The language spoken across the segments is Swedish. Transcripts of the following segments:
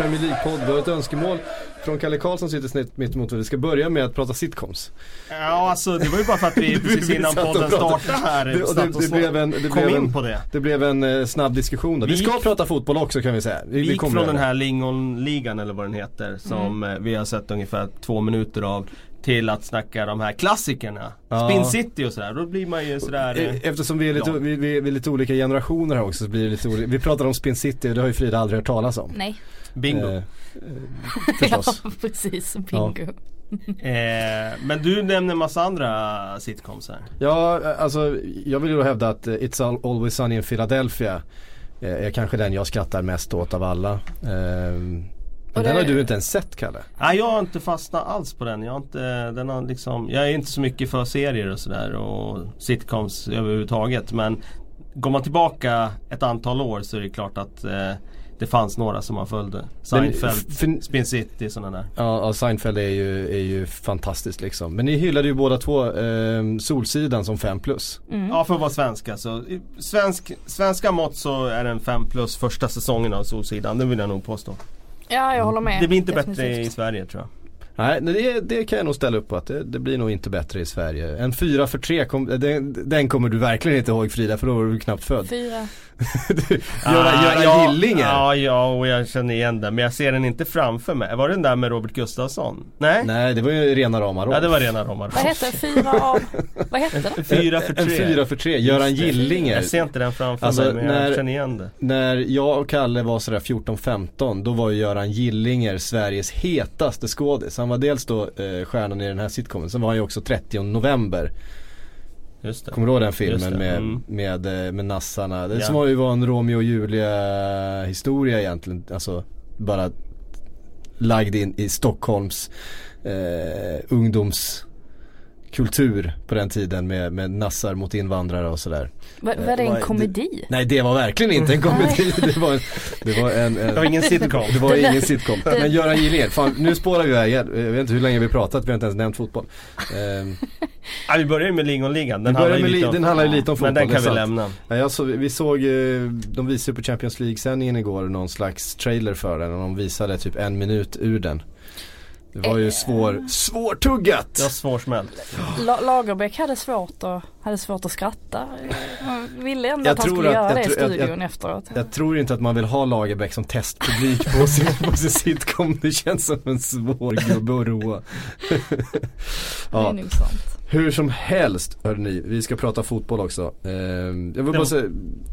Premier League-podd. Vi har ett önskemål från Kalle Karlsson som sitter mitt emot Vi ska börja med att prata sitcoms. Ja alltså det var ju bara för att vi precis innan podden startade här det, det, det, det blev en, det kom blev in en, på det. Det blev en eh, snabb diskussion då. Vi, Vi ska gick- prata fotboll också kan vi säga. Vi gick kommer från den här Lingonligan eller vad den heter som eh, vi har sett ungefär två minuter av till att snacka de här klassikerna. Ja. Spin City och sådär. Då blir man ju sådär eh, E- Eftersom vi är, lite, Ja. vi, vi, vi är lite olika generationer här också så blir det lite olika. Vi pratar om Spin City och det har ju Frida aldrig hört talas om. Nej. bingo. Eh, eh, förstås. Ja, precis. Bingo. Eh, men du nämner massa andra sitcoms här. Ja, alltså jag vill ju då hävda att eh, It's Al- Always Sunny in Philadelphia eh, är kanske den jag skrattar mest åt av alla. Men Och den har du inte ens sett Kalle? Nej jag har inte fastnat alls på den. Jag, har inte, den har liksom, jag är inte så mycket för serier och sådär och sitcoms överhuvudtaget. Men går man tillbaka ett antal år så är det klart att eh, det fanns några som man följde. Seinfeld, för- Spin City, sådana där. Ja, ja Seinfeld är ju, är ju fantastiskt liksom. Men ni hyllade ju båda två eh, Solsidan som 5 plus. Mm. Ja för att vara svenska så i svensk, svenska mått så är den 5 plus första säsongen av Solsidan. Det vill jag nog påstå. Ja, jag håller med. Det blir inte bättre Definitivt. i Sverige tror jag. Nej, det, det kan jag nog ställa upp på att det, det blir nog inte bättre i Sverige. En 4 för 3, kom, den, den kommer du verkligen inte ihåg Frida för då var du knappt född. Fyra. Göra, Ah, göra ja, Gillinger. Ja, ja, och jag känner igen den. Men jag ser den inte framför mig. Var det den där med Robert Gustafsson? Nej? Nej, det var ju rena rama Rolf. Ja, det var rena Romar. Vad heter fyra av... Vad hette den? Fyra för En tre. 4 för 3, Göran. Gillinger. Jag ser inte den framför Alltså, mig men när- jag känner igen det. När jag och Kalle var sådär 14-15 då var ju Göran Gillinger Sveriges hetaste skådis. Han var dels då eh, stjärnan i den här sitcomen, sen var han ju också 30 november. Just det. Kommer du ihåg den filmen med, mm. med, eh, med nassarna? Det Ja. som var ju var en Romeo och Julia historia egentligen. Alltså bara lagd in i Stockholms eh, ungdomskultur på den tiden med, med nassar mot invandrare och sådär. Var, var det en komedi? Nej det var verkligen inte en komedi. det var, en, det var en, en Det var ingen sitcom. det var Det ingen sitcom. Men Göran Gillinger, fan nu spårar vi iväg. Jag vet inte hur länge vi har pratat, vi har inte ens nämnt fotboll. Ehm, Ja, vi börjar ju med Lingonligan. Den vi börjar handlar ju li- om... den handlar ju lite om fotboll, Men den det kan vi lämna. Ja, jag så, vi såg, eh, de visade på Champions League-sändningen igår någon slags trailer för den och de visade typ en minut ur den. Det var ju Eh. svår, svårtuggat! Det var svårsmält. La- Lagerbäck hade svårt, att, hade svårt att skratta. Han ville ändå Jag att han skulle att- göra jag det i tror- jag- studion efteråt. Jag tror inte att man vill ha Lagerbäck som testpublik på sin, på sin sitcom. Det känns som en svår gubbe att roa. Det är ja, nog sant. hur som helst, hörni, vi ska prata fotboll också. Ehm, jag vill bara säga,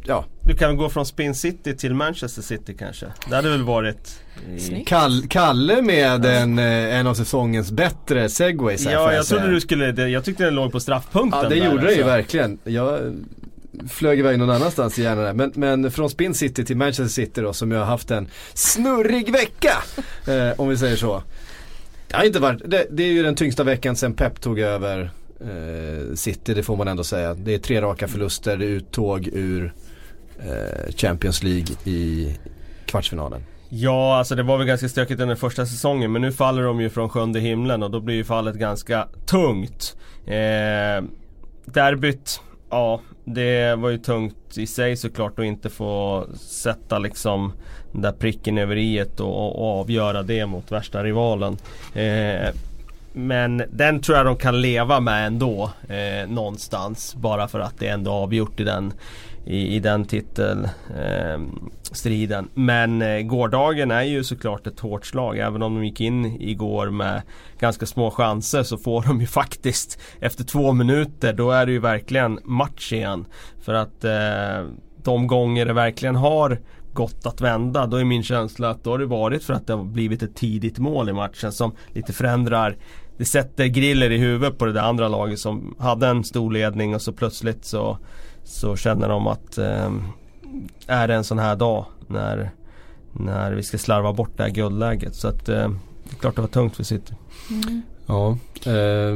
ja, Du kan gå från Spin City till Manchester City kanske? Det hade väl varit... Snyggt. Kall, Kalle med en, eh, en av säsongens bättre segways här Ja, jag säga. trodde du skulle... det- Jag tyckte den låg på straffpunkten Ja det där, gjorde det ju verkligen. Jag flög iväg någon annanstans i hjärnan där. Men, men från Spin City till Manchester City då som jag har haft en snurrig vecka. Eh, om vi säger så. Det har inte varit, det, det är ju den tyngsta veckan sen Pep tog över eh, City, det får man ändå säga. Det är tre raka förluster, det är uttåg ur eh, Champions League i kvartsfinalen. Ja, alltså det var väl ganska stökigt under första säsongen men nu faller de ju från sjunde himlen och då blir ju fallet ganska tungt. Eh, derbyt, ja det var ju tungt i sig såklart att inte få sätta liksom den där pricken över i och, och avgöra det mot värsta rivalen. Eh, men den tror jag de kan leva med ändå eh, någonstans bara för att det är ändå avgjort i den i, i den titelstriden. Ehm, eh. Men eh, gårdagen är ju såklart ett hårt slag. Även om de gick in igår med ganska små chanser så får de ju faktiskt efter två minuter då är det ju verkligen match igen. För att eh, de gånger det verkligen har gått att vända då är min känsla att då har det varit för att det har blivit ett tidigt mål i matchen som lite förändrar det sätter griller i huvudet på det där andra laget som hade en stor ledning och så plötsligt så så känner de att eh, är det en sån här dag när, när vi ska slarva bort det här guldläget. Så att eh, det är klart det var tungt för City. Mm. Ja, eh,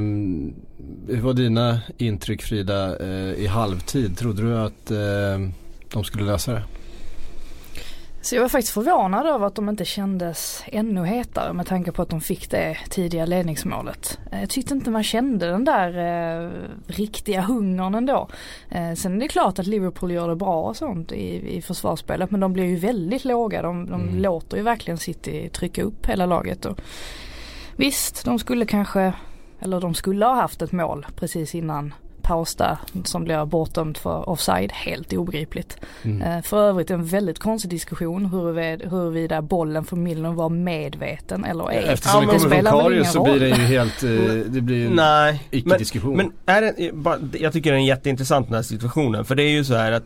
hur var dina intryck Frida eh, i halvtid? Trodde du att eh, de skulle lösa det? Så jag var faktiskt förvånad över att de inte kändes ännu hetare med tanke på att de fick det tidiga ledningsmålet. Eh, jag tyckte inte man kände den där eh, riktiga hungern ändå. Eh, sen är det klart att Liverpool gör det bra och sånt i, i försvarsspelet men de blir ju väldigt låga. De, de mm. låter ju verkligen City trycka upp hela laget. Och, visst, de skulle kanske, eller de skulle ha haft ett mål precis innan paus där som blir bortdömd för offside. Helt obegripligt. Mm. Eh, för övrigt en väldigt konstig diskussion huruvida, huruvida bollen för Milner var medveten eller ej. Eftersom ja, det kommer från Karius så blir det ju helt, eh, det blir en icke-diskussion. Men, men är det, jag tycker det är jätteintressant den här situationen. För det är ju så här att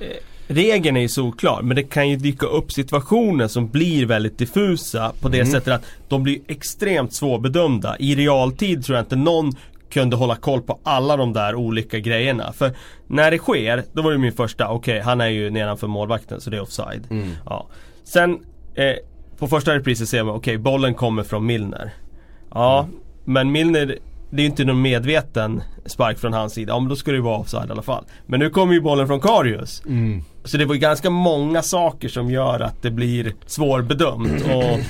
eh, Regeln är ju solklar men det kan ju dyka upp situationer som blir väldigt diffusa på det mm. sättet att de blir extremt svårbedömda. I realtid tror jag inte någon kunde hålla koll på alla de där olika grejerna. För när det sker, då var det min första, okej okay, han är ju nedanför målvakten så det är offside. Mm. Ja. Sen eh, på första reprisen ser man, okej okay, bollen kommer från Milner. Ja, mm. men Milner det är ju inte någon medveten spark från hans sida. Ja men då ska det ju vara offside i alla fall. Men nu kommer ju bollen från Karius. Mm. Så det var ju ganska många saker som gör att det blir svårbedömt. Och eh,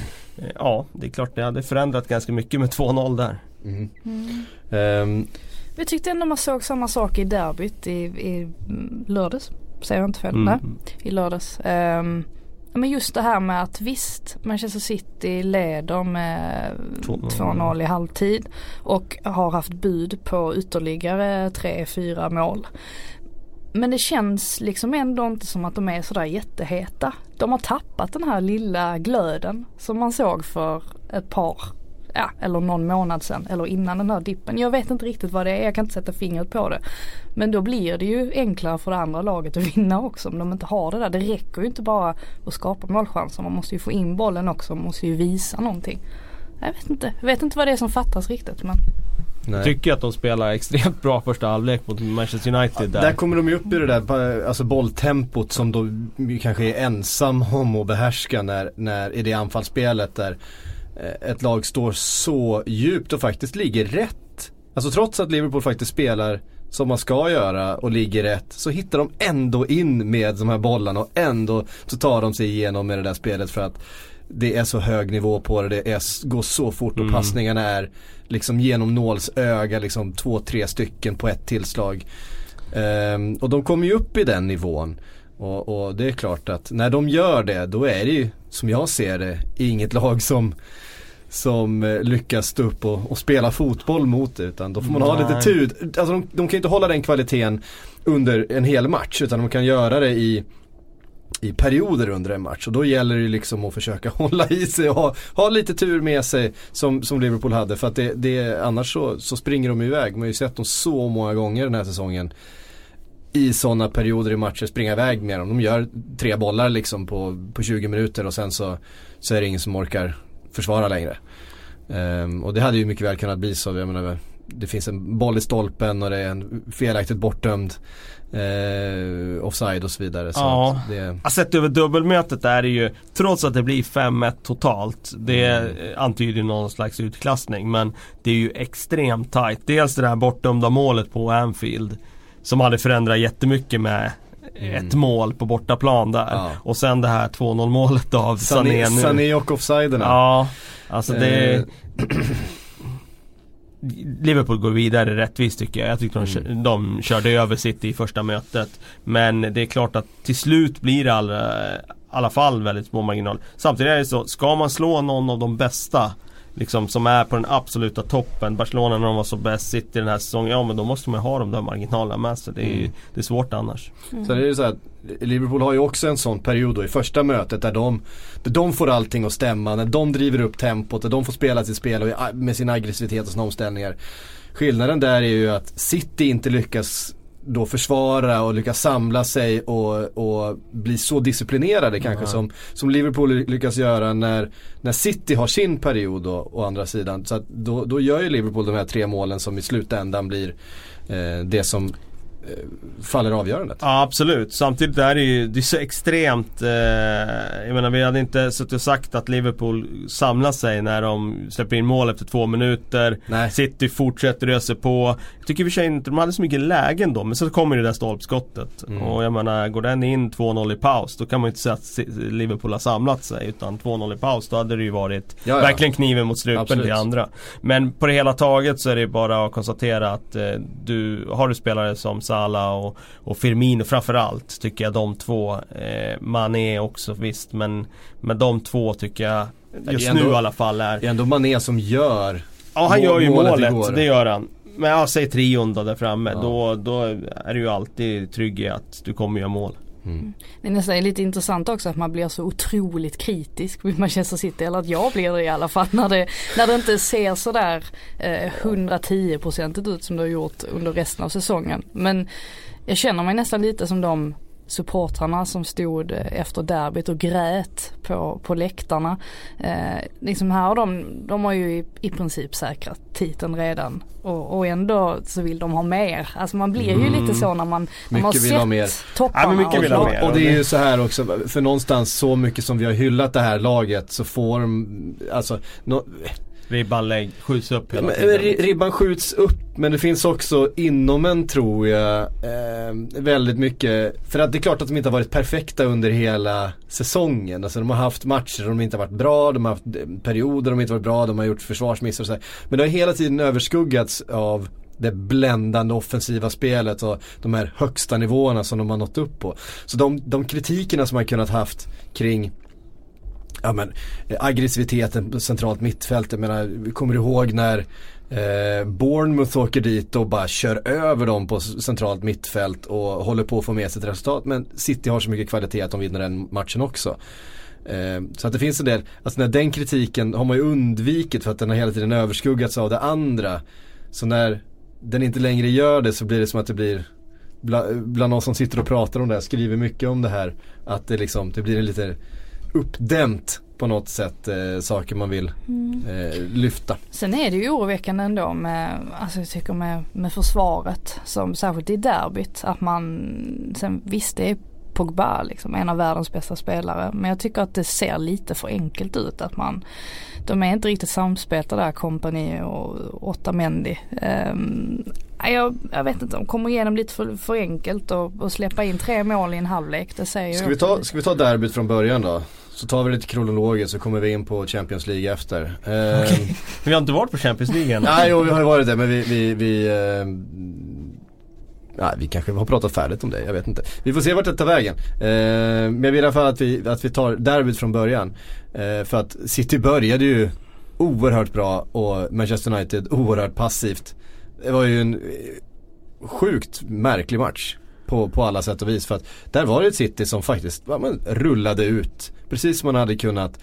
ja, det är klart det hade förändrat ganska mycket med 2-0 där. Mm. Mm. Um, jag tyckte ändå man såg samma sak i derbyt i, i lördags. Säger jag inte fel? Mm. Nej, i lördags. Um, men just det här med att visst Manchester City leder med 2-0 i halvtid och har haft bud på ytterligare 3-4 mål. Men det känns liksom ändå inte som att de är sådär jätteheta. De har tappat den här lilla glöden som man såg för ett par ja, eller någon månad sedan eller innan den här dippen. Jag vet inte riktigt vad det är, jag kan inte sätta fingret på det. Men då blir det ju enklare för det andra laget att vinna också om de inte har det där. Det räcker ju inte bara att skapa målchanser, man måste ju få in bollen också, man måste ju visa någonting. Jag vet inte, jag vet inte vad det är som fattas riktigt men Nej. Tycker att de spelar extremt bra första halvlek mot Manchester United där. Där kommer de ju upp i det där alltså bolltempot som de kanske är ensam om att behärska när, när i det anfallsspelet där Eh, ett lag står så djupt och faktiskt ligger rätt. Alltså trots att Liverpool faktiskt spelar som man ska göra och ligger rätt så hittar de ändå in med de här bollarna och ändå så tar de sig igenom med det där spelet för att det är så hög nivå på det, det är, går så fort och mm. passningarna är liksom genom nålsöga liksom två, tre stycken på ett tillslag. Um, och de kommer ju upp i den nivån. Och, och, det är klart att när de gör det då är det ju som jag ser det inget lag som som eh, lyckas stå upp och, och, spela fotboll mot det. Utan då får man Nej. ha lite tur. Alltså de, de kan ju inte hålla den kvaliteten under en hel match. Utan de kan göra det i, i perioder under en match. Och då gäller det liksom att försöka hålla i sig och ha, ha lite tur med sig som, som Liverpool hade. För att det, det, annars så, så springer de iväg. Man har ju sett dem så många gånger den här säsongen i sådana perioder i matcher springa iväg med dem. De gör tre bollar liksom på, på 20 minuter och sen så, så är det ingen som orkar försvara längre. Um, och det hade ju mycket väl kunnat bli så. Jag menar, det finns en boll i stolpen och det är en felaktigt bortdömd eh, offside och så vidare. Så ja, det... sett över dubbelmötet är det ju, trots att det blir 5-1 totalt, det mm. antyder någon slags utklassning. Men det är ju extremt tight. Dels det där bortdömda målet på Anfield. Som hade förändrat jättemycket med mm. ett mål på bortaplan där. Ja. Och sen det här 2-0 målet av Sané, Sané nu. Sané och offsiderna. Ja, alltså det eh. Liverpool går vidare rättvist tycker jag. Jag tycker de, mm. de körde över City i första mötet. Men det är klart att till slut blir det alla, alla fall väldigt små marginaler. Samtidigt är det så, ska man slå någon av de bästa liksom, som är på den absoluta toppen. Barcelona när de var så bäst, City den här säsongen. Ja men då måste man ha de där marginalerna med sig. Det är, mm. det är svårt annars. Mm. Sen är det så att Liverpool har ju också en sån period då i första mötet där de, där de får allting att stämma. När de driver upp tempot, där de får spela sitt spel med sin aggressivitet och sina omställningar. Skillnaden där är ju att City inte lyckas då försvara och lyckas samla sig och, och bli så disciplinerade kanske som, som Liverpool lyckas göra när, när City har sin period då, å andra sidan. Så då, då gör ju Liverpool de här tre målen som i slutändan blir eh, det som faller avgörandet. Ja absolut. Samtidigt är det ju det är så extremt. Eh, jag menar vi hade inte suttit och sagt att Liverpool samlar sig när de släpper in mål efter två minuter. Nej. City fortsätter ösa på. Jag tycker i och för sig inte de hade så mycket lägen då men så kommer det där stolpskottet. Mm. Och jag menar går den in 2-0 i paus då kan man ju inte säga att Liverpool har samlat sig. Utan 2-0 i paus då hade det ju varit ja, ja. verkligen kniven mot strupen till andra. Men på det hela taget så är det bara att konstatera att eh, du har du spelare som Salah och, och Firmino framförallt tycker jag de två. Eh, Mané också visst men, men de två tycker jag just ändå, nu i alla fall är. Det är ändå Mané som gör Ja han gör ju målet, målet det gör han. Men ja, säg trion då där framme. Ja. Då, då är du ju alltid trygg i att du kommer göra mål. Mm. mm. Alltså, det är nästan lite intressant också att man blir så otroligt kritisk med Manchester City. Eller att jag blir det i alla fall. När det, när det inte ser sådär eh, 110% ut som det har gjort under resten av säsongen. Men jag känner mig nästan lite som de supportrarna som stod eh, efter derbyt och grät på, på läktarna. Eh, liksom här har de, de har ju i, i princip säkrat titeln redan och, och ändå så vill de ha mer. Alltså man blir ju mm. lite så när man, när man har sett mer. topparna. Ja, men mycket vill ha mer. Och det är ju så här också, för någonstans så mycket som vi har hyllat det här laget så får de, alltså no, Ribban skjuts upp hela tiden. Ribban skjuts upp men det finns också inom en tror jag eh, väldigt mycket. För att det är klart att de inte har varit perfekta under hela säsongen. Alltså de har haft matcher där de inte har varit bra, de har haft perioder där de inte varit bra, de har gjort försvarsmissar och så här. Men det har hela tiden överskuggats av det bländande offensiva spelet och de här högsta nivåerna som de har nått upp på. Så de, de kritikerna som man kunnat haft kring ja, men, eh, aggressiviteten på centralt mittfält. Jag menar, kommer du ihåg när eh, Bournemouth åker dit och bara kör över dem på centralt mittfält och håller på att få med sig ett resultat. Men City har så mycket kvalitet att de vinner den matchen också. Eh, så att det finns en del, alltså när den kritiken har man ju undvikit för att den har hela tiden överskuggats av det andra. Så när den inte längre gör det så blir det som att det blir bland, bland oss som sitter och pratar om det här, skriver mycket om det här. Att det liksom, det blir en lite uppdämt på något sätt eh, saker man vill mm. eh, lyfta. Sen är det ju oroväckande ändå med, alltså jag tycker med, med försvaret som särskilt i derbyt att man, sen visst det är Pogba liksom, en av världens bästa spelare. Men jag tycker att det ser lite för enkelt ut att man de är inte riktigt samspelta där, Company och Otamendi. Um, jag, jag vet inte, de kommer igenom lite för, för enkelt och, och släppa in tre mål i en halvlek. Det säger ska, vi ta, ska vi ta derbyt från början då? Så tar vi lite kronologiskt så kommer vi in på Champions League efter. Eh, okay. vi har inte varit på Champions League än. Nej, jo vi har ju varit det men vi, vi, vi eh, Ja, vi kanske har pratat färdigt om det, jag vet inte. Vi får se vart det tar vägen. Eh, men jag vill i alla fall att vi, att vi tar derbyt från början. Eh, för att City började ju oerhört bra och Manchester United oerhört passivt. Det var ju en sjukt märklig match på, på alla sätt och vis. För att där var det ett City som faktiskt ja, men, rullade ut. Precis som man hade kunnat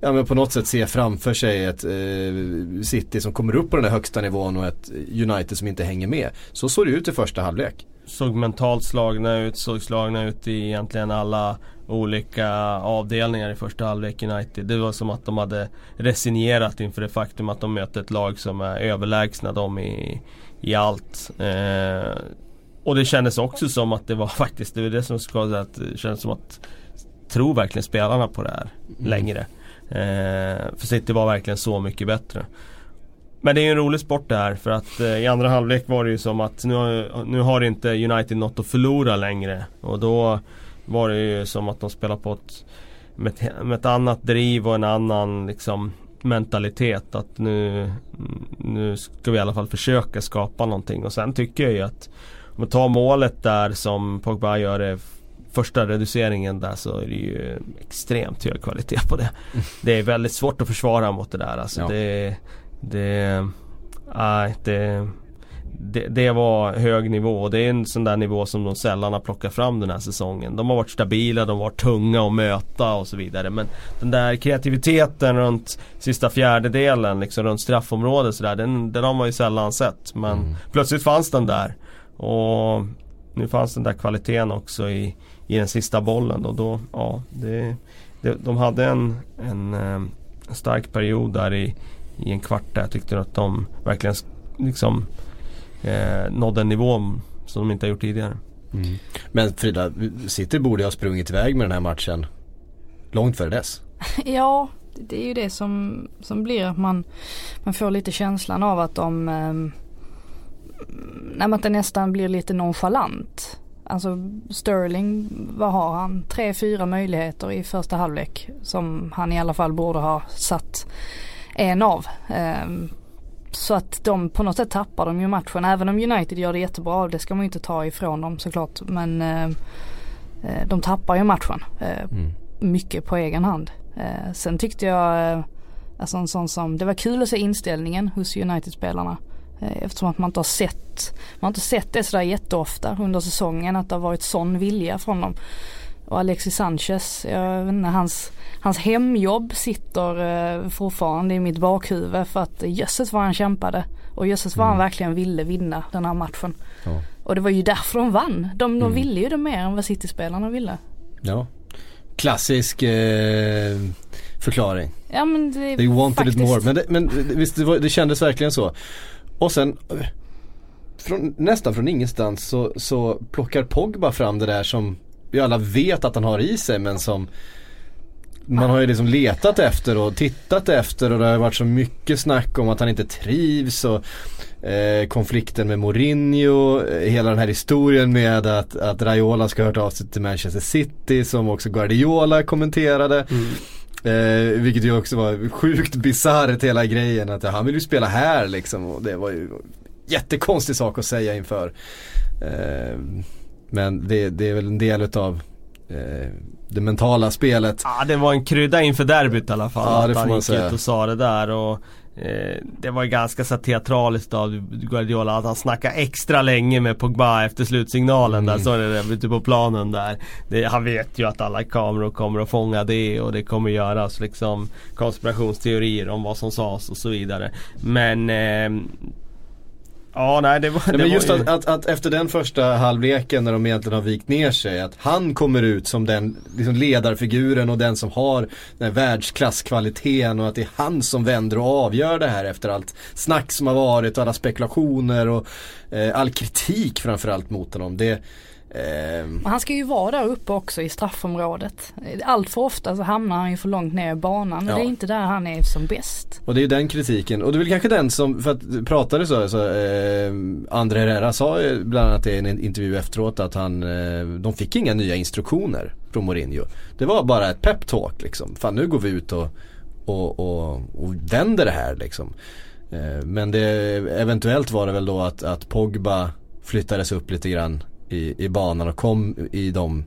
ja, men på något sätt se framför sig ett eh, City som kommer upp på den här högsta nivån och ett United som inte hänger med. Så såg det ut i första halvlek. Såg mentalt slagna ut, såg slagna ut i egentligen alla olika avdelningar i första halvlek United. Det var som att de hade resignerat inför det faktum att de möter ett lag som är överlägsna dem i, i allt. Eh, och det kändes också som att det var faktiskt, det var det som ska säga att det kändes som att Tror verkligen spelarna på det här mm. längre? Eh, för City var verkligen så mycket bättre. Men det är en rolig sport det här för att eh, i andra halvlek var det ju som att nu har, nu har inte United något att förlora längre. Och då var det ju som att de spelar på ett med, med ett annat driv och en annan liksom mentalitet att nu, nu ska vi i alla fall försöka skapa någonting och sen tycker jag ju att man tar målet där som Pogba gör det första reduceringen där så är det ju extremt hög kvalitet på det. Mm. Det är väldigt svårt att försvara mot det där alltså. Ja. Det, det, nej, det, det, det, var hög nivå och det är en sån där nivå som de sällan har plockat fram den här säsongen. De har varit stabila, de har varit tunga att möta och så vidare. Men den där kreativiteten runt sista fjärdedelen, liksom runt straffområdet sådär, den, den har man ju sällan sett. Men mm. plötsligt fanns den där. Och nu fanns den där kvaliteten också i, i den sista bollen och då, ja, det, det, de hade en, en, en, eh, stark period där i, i en kvart där jag tyckte att de verkligen liksom eh, nådde en nivå Som de inte har gjort tidigare. Mm. Men Frida, City borde ha sprungit iväg med den här matchen långt före dess. ja, det är ju det som, som blir att man, man får lite känslan av att de eh, Nej, att det nästan blir lite nonchalant. Alltså Sterling, vad har han? Tre, fyra möjligheter i första halvlek som han i alla fall borde ha satt en av. Um, så att de på något sätt tappar de ju matchen. Även om United gör det jättebra, det ska man ju inte ta ifrån dem såklart. Men uh, de tappar ju matchen. Uh, mm. Mycket på egen hand. Uh, sen tyckte jag, alltså en sån som, det var kul att se inställningen hos United-spelarna. Eftersom att man inte har sett, man har inte sett det sådär jätteofta under säsongen att det har varit sån vilja från dem. Och Alexis Sanchez, jag vet inte, hans, hans hemjobb sitter uh, fortfarande i mitt bakhuvud för att jösses vad han kämpade. Och jösses vad mm. han verkligen ville vinna den här matchen. Ja. Och det var ju därför de vann. De, de mm. ville ju det mer än vad City-spelarna ville. Ja. Klassisk eh, förklaring. Ja men det They wanted faktiskt. it more. Men, det, men visst det, var, det kändes verkligen så. Och sen från, nästan från ingenstans så, så plockar Pogba fram det där som vi alla vet att han har i sig men som man har ju liksom letat efter och tittat efter och det har varit så mycket snack om att han inte trivs och eh, konflikten med Mourinho, eh, hela den här historien med att, att Raiola ska ha hört av sig till Manchester City som också Guardiola kommenterade. Mm. Eh, vilket ju också var sjukt bisarrt hela grejen att han vill ju spela här liksom och det var ju jättekonstig sak att säga inför. Eh, men det, det, är väl en del utav eh, det mentala spelet. Ja det var en krydda inför derbyt i alla fall. Ja, det att han gick säga. ut och sa det där och eh, Det var ju ganska så teatraliskt av Guardiola att han snackade extra länge med Pogba efter slutsignalen mm. där. Så är det ute på planen där. Det, han vet ju att alla kameror kommer att fånga det och det kommer göras liksom konspirationsteorier om vad som sades och så vidare. Men eh, Ja nej det var, nej, det men just ju... att, att, att, efter den första halvleken när de egentligen har vikt ner sig. Att han kommer ut som den liksom ledarfiguren och den som har den världsklasskvaliteten och att det är han som vänder och avgör det här efter allt snack som har varit och alla spekulationer och eh, all kritik framförallt mot honom. Det, Eh. Han ska ju vara där uppe också i straffområdet. Allt för ofta så hamnar han ju för långt ner i banan och ja. det är inte där han är som bäst. Och det är den kritiken och det är väl kanske den som, för att pratade så, så eh, André Herrera sa bland annat i en intervju efteråt att han, eh, de fick inga nya instruktioner från Mourinho. Det var bara ett peptalk liksom. Fan nu går vi ut och, och, och, och vänder det här liksom. Eh, men det, eventuellt var det väl då att, att Pogba flyttades upp lite grann i, i banan och kom i de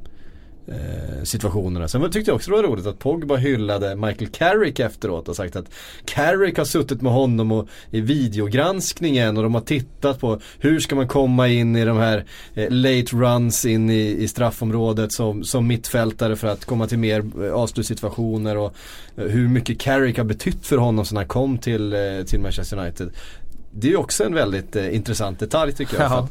eh, situationerna. Sen tyckte jag också det var roligt att Pogba hyllade Michael Carrick efteråt och sagt att Carrick har suttit med honom och, i videogranskningen och de har tittat på hur ska man komma in i de här eh, late runs in i, i straffområdet som, som mittfältare för att komma till mer eh, avslutssituationer och eh, hur mycket Carrick har betytt för honom sen han kom till, till Manchester United. Det är också en väldigt intressant detalj tycker jag. Ja.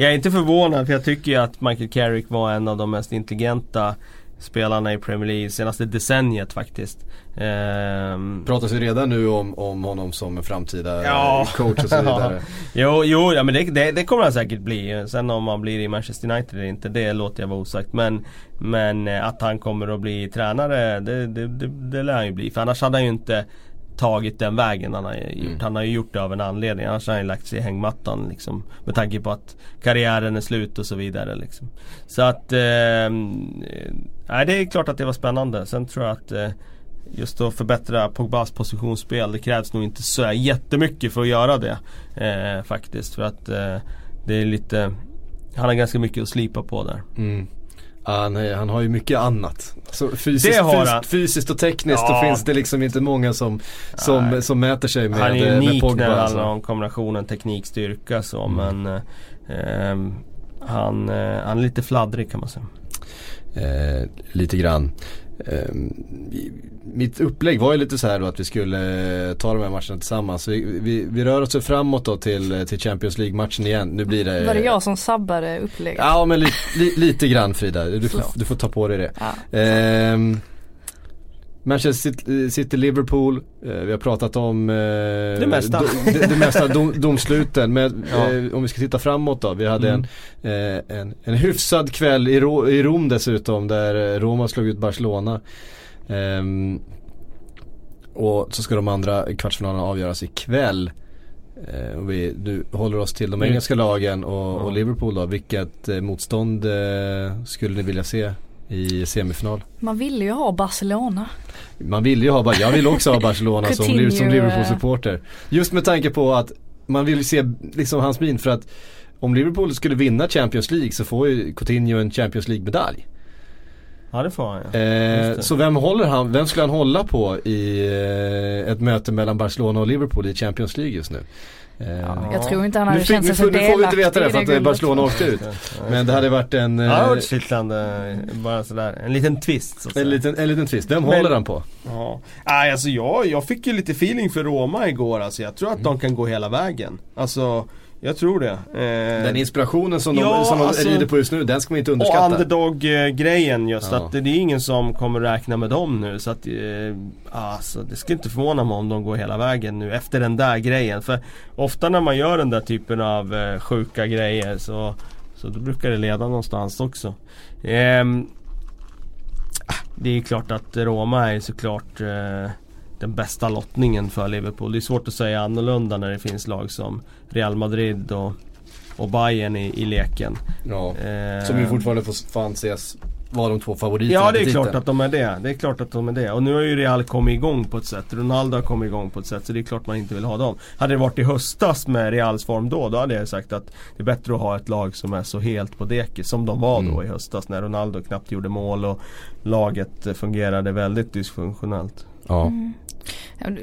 Jag är inte förvånad för jag tycker ju att Michael Carrick var en av de mest intelligenta spelarna i Premier League senaste decenniet faktiskt. Ehm... Pratas ju redan nu om, om honom som framtida ja. coach och så vidare. jo, jo ja, men det, det, det, kommer han säkert bli. Sen om han blir i Manchester United eller inte, det låter jag vara osagt. Men, men eh, att han kommer att bli tränare, det, det, det, det lär han ju bli. För annars hade han ju inte tagit den vägen han har gjort. Mm. Han har ju gjort det av en anledning. Annars har han ju lagt sig i hängmattan liksom. Med tanke på att karriären är slut och så vidare liksom. Så att, eh, nej det är klart att det var spännande. Sen tror jag att eh, just att förbättra Pogbas positionsspel. Det krävs nog inte så jättemycket för att göra det. Eh, faktiskt. För att eh, det är lite Han har ganska mycket att slipa på där. Mm. Han, han har ju mycket annat. Så fysiskt, fys, fysiskt och tekniskt ja. finns det liksom inte många som, som, som mäter sig med Han är unik när det handlar om kombinationen teknik-styrka så mm. men eh, han, eh, han är lite fladdrig kan man säga. Eh, lite grann. Ehm, mitt upplägg var ju lite så här då att vi skulle ta de här matcherna tillsammans. Vi, vi, vi rör oss framåt då till, till Champions League-matchen igen. Nu blir det Var det jag som sabbade upplägget? Ja men li, li, lite grann Frida. Du får, du får ta på dig det. Ja. Ehm, Manchester City-Liverpool, eh, vi har pratat om eh, det mesta, det, det mesta dom, domsluten. Men ja. eh, om vi ska titta framåt då. Vi hade mm. en, en, en hyfsad kväll i, i Rom dessutom där Roma slog ut Barcelona. Ehm, och så ska de andra kvartsfinalerna avgöras ikväll. Eh, och vi nu håller oss till de mm. engelska lagen och, och Liverpool då. Vilket motstånd skulle ni vilja se i semifinal? Man vill ju ha Barcelona. Man vill ju ha, jag vill också ha Barcelona som, som Liverpool-supporter. Just med tanke på att man vill se liksom hans min för att om Liverpool skulle vinna Champions League så får ju Coutinho en Champions League-medalj. Ja det får han ja. Eh, så vem håller han, vem skulle han hålla på i eh, ett möte mellan Barcelona och Liverpool i Champions League just nu? Eh, ja, jag tror inte han hade känt sig så delaktig Nu får vi inte veta det för att det Barcelona åkte ut. Men det hade varit en... Ja, det hade varit kittlande. Bara sådär. En liten twist. Så en, liten, en liten twist. Vem Men, håller han på? Ja. Nej, alltså jag, jag fick ju lite feeling för Roma igår. Alltså, jag tror att mm. de kan gå hela vägen. Alltså jag tror det. Eh, den inspirationen som de, ja, som de alltså, rider på just nu, den ska man inte underskatta. Och underdog-grejen just, ja. att det är ingen som kommer räkna med dem nu. Så att, eh, alltså, det ska inte förvåna mig om de går hela vägen nu efter den där grejen. För ofta när man gör den där typen av eh, sjuka grejer så, så då brukar det leda någonstans också. Eh, det är klart att Roma är såklart eh, den bästa lottningen för Liverpool. Det är svårt att säga annorlunda när det finns lag som Real Madrid och, och Bayern i, i leken. Ja, eh, som ju fortfarande får, anses vara de två favoriterna Ja det är klart att de är det. Det är klart att de är det. Och nu har ju Real kommit igång på ett sätt. Ronaldo har kommit igång på ett sätt. Så det är klart man inte vill ha dem. Hade det varit i höstas med Reals form då, då hade jag sagt att det är bättre att ha ett lag som är så helt på dekis. Som de var då mm. i höstas när Ronaldo knappt gjorde mål och laget fungerade väldigt dysfunktionellt. Ja. Mm.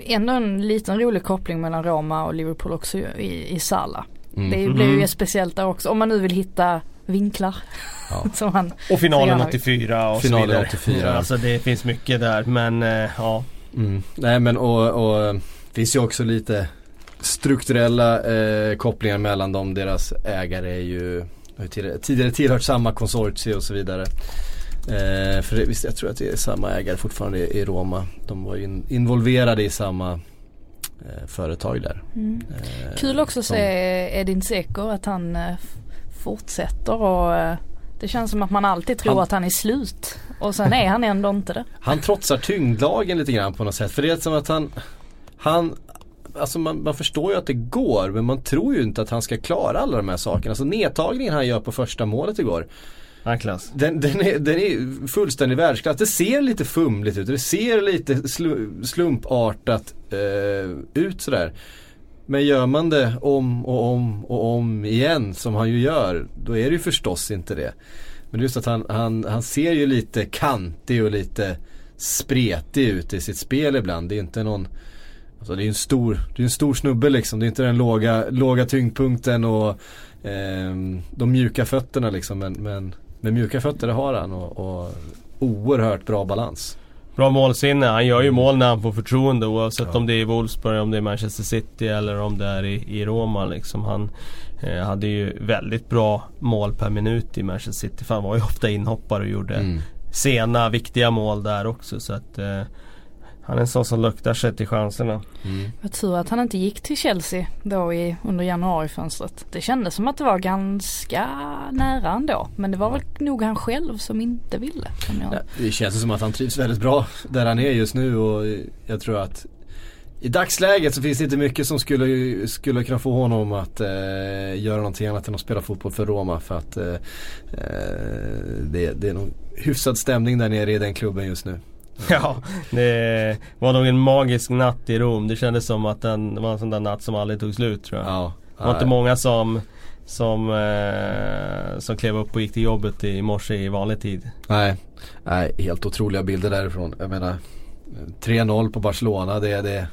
Ändå en liten rolig koppling mellan Roma och Liverpool också i, i Sala. Mm. Det blir ju speciellt där också om man nu vill hitta vinklar. Ja. som han, och finalen 84 och finalen så vidare. 84. Alltså det finns mycket där men eh, ja. Mm. Nej men och, och det finns ju också lite strukturella eh, kopplingar mellan dem. Deras ägare är ju tidigare tillhört samma konsortie och så vidare. Eh, för det, visst, jag tror att det är samma ägare fortfarande i, Roma. De var in, involverade i samma eh, företag där. Mm. Eh, Kul också att se Edin Seko att han eh, fortsätter och eh, det känns som att man alltid tror han, att han är slut. Och sen är han ändå inte det. Han trotsar tyngdlagen lite grann på något sätt. För det är som att han, han Alltså man, man, förstår ju att det går men man tror ju inte att han ska klara alla de här sakerna. Alltså nedtagningen han gör på första målet igår. Den, den, är, den är fullständig världsklass. Det ser lite fumligt ut. Det ser lite slumpartat eh, ut sådär. Men gör man det om och om och om igen som han ju gör. Då är det ju förstås inte det. Men just att han, han, han ser ju lite kantig och lite spretig ut i sitt spel ibland. Det är inte någon Alltså det är en stor, det är en stor snubbe liksom. Det är inte den låga, låga tyngdpunkten och eh, de mjuka fötterna liksom. Men, men med mjuka fötter har han och, och oerhört bra balans. Bra målsinne. Han gör ju mål när han får förtroende oavsett ja. om det är i Wolfsburg, om det är Manchester City eller om det är i, i Roma. Liksom. Han eh, hade ju väldigt bra mål per minut i Manchester City. För han var ju ofta inhoppare och gjorde mm. sena viktiga mål där också. Så att eh, han är en sån som luktar sig till chanserna. Mm. Jag tror att han inte gick till Chelsea då i, under januarifönstret. Det kändes som att det var ganska nära ändå. Men det var väl nog han själv som inte ville. Jag... Ja, det känns som att han trivs väldigt bra där han är just nu och jag tror att i dagsläget så finns det inte mycket som skulle, skulle kunna få honom att eh, göra någonting annat än att spela fotboll för Roma. För att eh, eh det, det är nog hyfsad stämning där nere i den klubben just nu. Ja, det var nog en magisk natt i Rom. Det kändes som att den, det var en sån där natt som aldrig tog slut tror jag. Ja, det var inte många som som, eh, som klev upp och gick till jobbet i morse i vanlig tid. Nej, nej helt otroliga bilder därifrån. Jag menar 3-0 på Barcelona, det, det,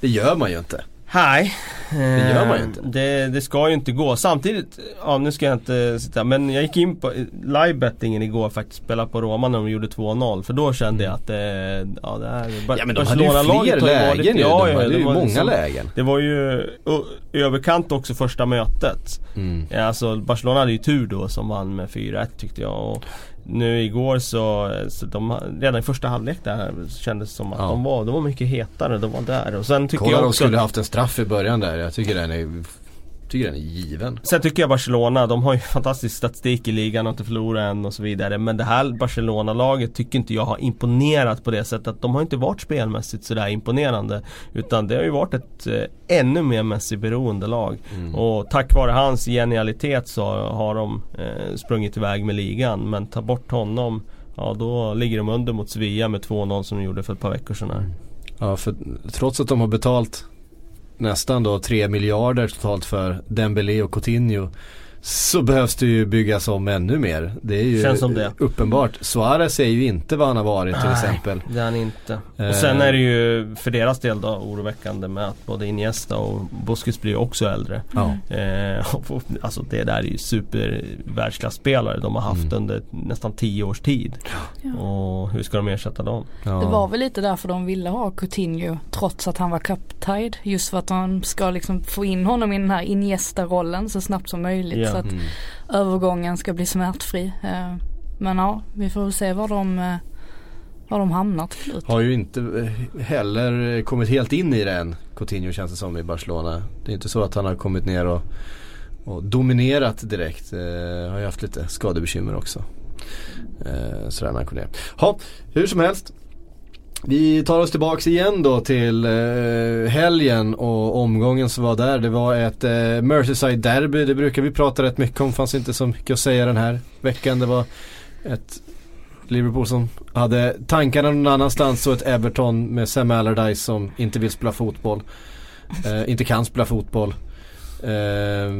det gör man ju inte. Nej. Det gör man ju inte. Eh, det, det, ska ju inte gå. Samtidigt, ja nu ska jag inte sitta, men jag gick in på livebettingen igår faktiskt. Spelade på Roma när de gjorde 2 För då kände jag att det, ja det här Ja men de hade ju fler lägen ju. Ja, de hade ju många liksom, lägen. Det var ju överkant också första mötet. Mm. Ja, alltså Barcelona hade ju tur då som vann med 4-1 tyckte jag. Och, nu igår så, så de, redan i första halvlek där kändes det som att ja. de, var, de var mycket hetare, de var där. Och sen tycker Kolla jag också, de skulle haft en straff i början där. Jag tycker den är tycker den är given. Sen tycker jag Barcelona, de har ju fantastisk statistik i ligan och inte förlorat än och så vidare. Men det här Barcelona-laget tycker inte jag har imponerat på det sättet. att De har inte varit spelmässigt sådär imponerande. Utan det har ju varit ett eh, ännu mer Messi-beroende lag. Mm. Och tack vare hans genialitet så har de eh, sprungit iväg med ligan. Men ta bort honom, ja då ligger de under mot Sevilla med 2-0 som de gjorde för ett par veckor sedan här. Ja, för trots att de har betalt nästan då 3 miljarder totalt för Dembélé och Coutinho så behövs det ju byggas om ännu mer. Det är ju Känns som det. uppenbart. Suarez är ju inte vad han har varit till Nej, exempel. det är han inte. Eh. Och sen är det ju för deras del då oroväckande med att både Iniesta och Busquets blir också äldre. Ja. Eh, alltså det där är ju super världsklasspelare de har haft mm. under nästan 10 års tid. Ja. Och hur ska de ersätta dem? Ja. Det var väl lite därför de ville ha Coutinho trots att han var cup-tied. Just för att de ska liksom få in honom i den här Iniesta-rollen så snabbt som möjligt så att mm. övergången ska bli smärtfri. Eh, men ja, vi får väl se var de eh, var de hamnar till slut. Har ju inte eh, heller kommit helt in i det än Coutinho känns det som i Barcelona. Det är inte så att han har kommit ner och, och dominerat direkt. Eh, har ju haft lite skadebekymmer också. Eh, sådär när han kom ner. Ha, hur som helst. Vi tar oss tillbaks igen då till eh, helgen och omgången som var där. Det var ett eh, Merseyside derby. Det brukar vi prata rätt mycket om. Fanns inte så mycket att säga den här veckan. Det var ett Liverpool som hade tankarna någon annanstans och ett Everton med Sam Allardyce som inte vill spela fotboll. Eh, inte kan spela fotboll. Eh,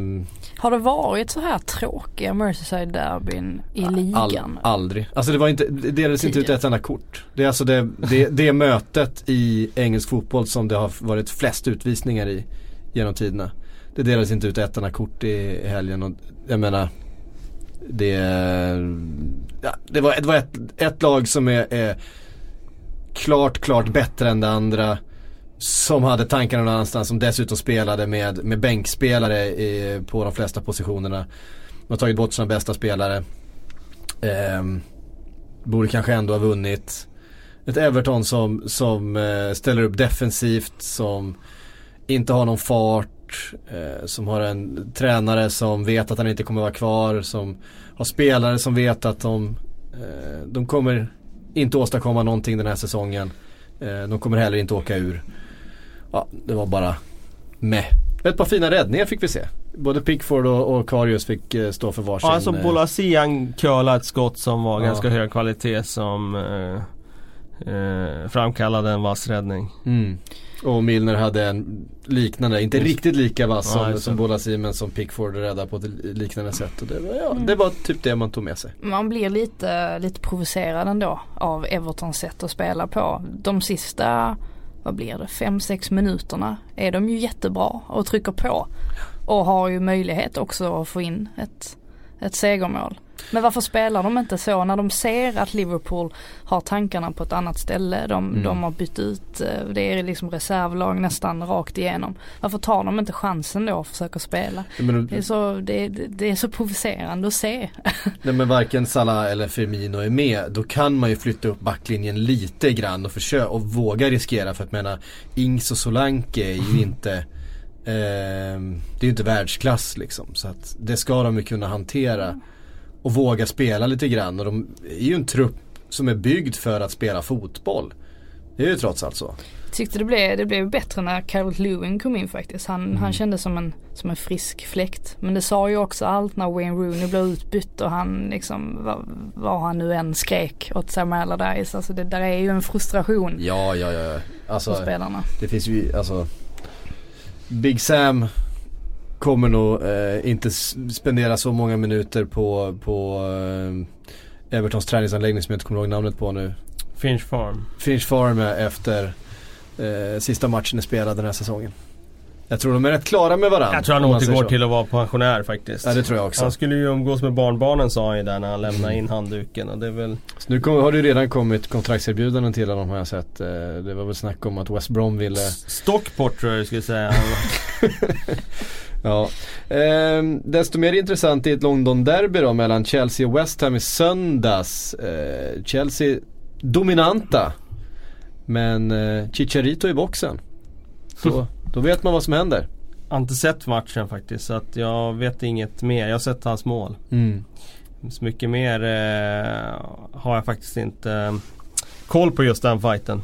har det varit så här tråkiga Merseyside-derbyn i ligan? All, aldrig. Alltså det var inte, det delades inte ut ett enda kort. Det är alltså det, det, det mötet i engelsk fotboll som det har varit flest utvisningar i genom tiderna. Det delades inte ut ett enda kort i helgen och jag menar det, ja, det var, det var ett, ett lag som är, är klart, klart bättre än det andra som hade tankarna någon annanstans som dessutom spelade med, med bänkspelare i, på de flesta positionerna. De har tagit bort sina bästa spelare. Eh, borde kanske ändå ha vunnit. Ett Everton som, som eh, ställer upp defensivt, som inte har någon fart. Eh, som har en tränare som vet att han inte kommer vara kvar. Som har spelare som vet att de, eh, de kommer inte åstadkomma någonting den här säsongen. Eh, de kommer heller inte åka ur ja, det var bara med. Ett par fina räddningar fick vi se. Både Pickford och, och Karius fick eh, stå för varsin. Ja, alltså eh, Bolasi han curlade ett skott som var ja. ganska hög kvalitet som eh, eh, framkallade en vass räddning. Mm. Och Milner hade en liknande, inte mm. riktigt lika vass som, ja, som Bolasi men som Pickford räddade på ett liknande sätt. Och det, var, ja, mm. det var typ det man tog med sig. Man blir lite, lite provocerad ändå av Evertons sätt att spela på. De sista vad blir det, 5-6 minuterna är de ju jättebra och trycker på. Och har ju möjlighet också att få in ett, ett segermål. Men varför spelar de inte så när de ser att Liverpool har tankarna på ett annat ställe. De, mm. de har bytt ut, eh, det är liksom reservlag nästan rakt igenom. Varför tar de inte chansen då och försöker spela? Men, det, är så, det, det, är så provocerande att se. Nej men varken Salah eller Firmino är med. Då kan man ju flytta upp backlinjen lite grann och försöka och våga riskera. För att mena Ings och Solanke är ju inte eh, det är ju inte världsklass liksom. Så att det ska de ju kunna hantera och våga spela lite grann. Och de är ju en trupp som är byggd för att spela fotboll. Det är ju trots allt så. Tyckte det blev, det blev bättre när Carol Lewin kom in faktiskt. Han, mm. han kändes som en, som en frisk fläkt. Men det sa ju också allt när Wayne Rooney blev utbytt och han liksom, vad han nu än skrek åt Sam Allardyce. Alltså det där är ju en frustration. Ja, ja, ja. Alltså, spelarna. Det finns ju, alltså Big Sam kommer nog eh, inte spendera så många minuter på, på eh, Evertons träningsanläggning som jag inte kommer ihåg namnet på nu. Finch Farm. Finch Farm efter eh, sista matchen är spelad den här säsongen. Jag tror de är rätt klara med varandra. Jag tror han återgår till att vara pensionär faktiskt. Ja det tror jag också. Han skulle ju umgås med barnbarnen sa han ju där när han lämnade in handduken och det är väl Så nu kom, har det ju redan kommit kontraktserbjudanden till honom har jag sett. Eh, det var väl snack om att West Brom ville Stockport tror jag du skulle säga. ja. Eh, desto mer intressant är ett London-derby då mellan Chelsea och West Ham i söndags. Eh, Chelsea dominanta. Men eh, Chicharito i boxen. Så, då vet man vad som händer. Jag har inte sett matchen faktiskt så att jag vet inget mer. Jag har sett hans mål. Mm. Så mycket mer eh, har jag faktiskt inte eh, koll på just den fighten.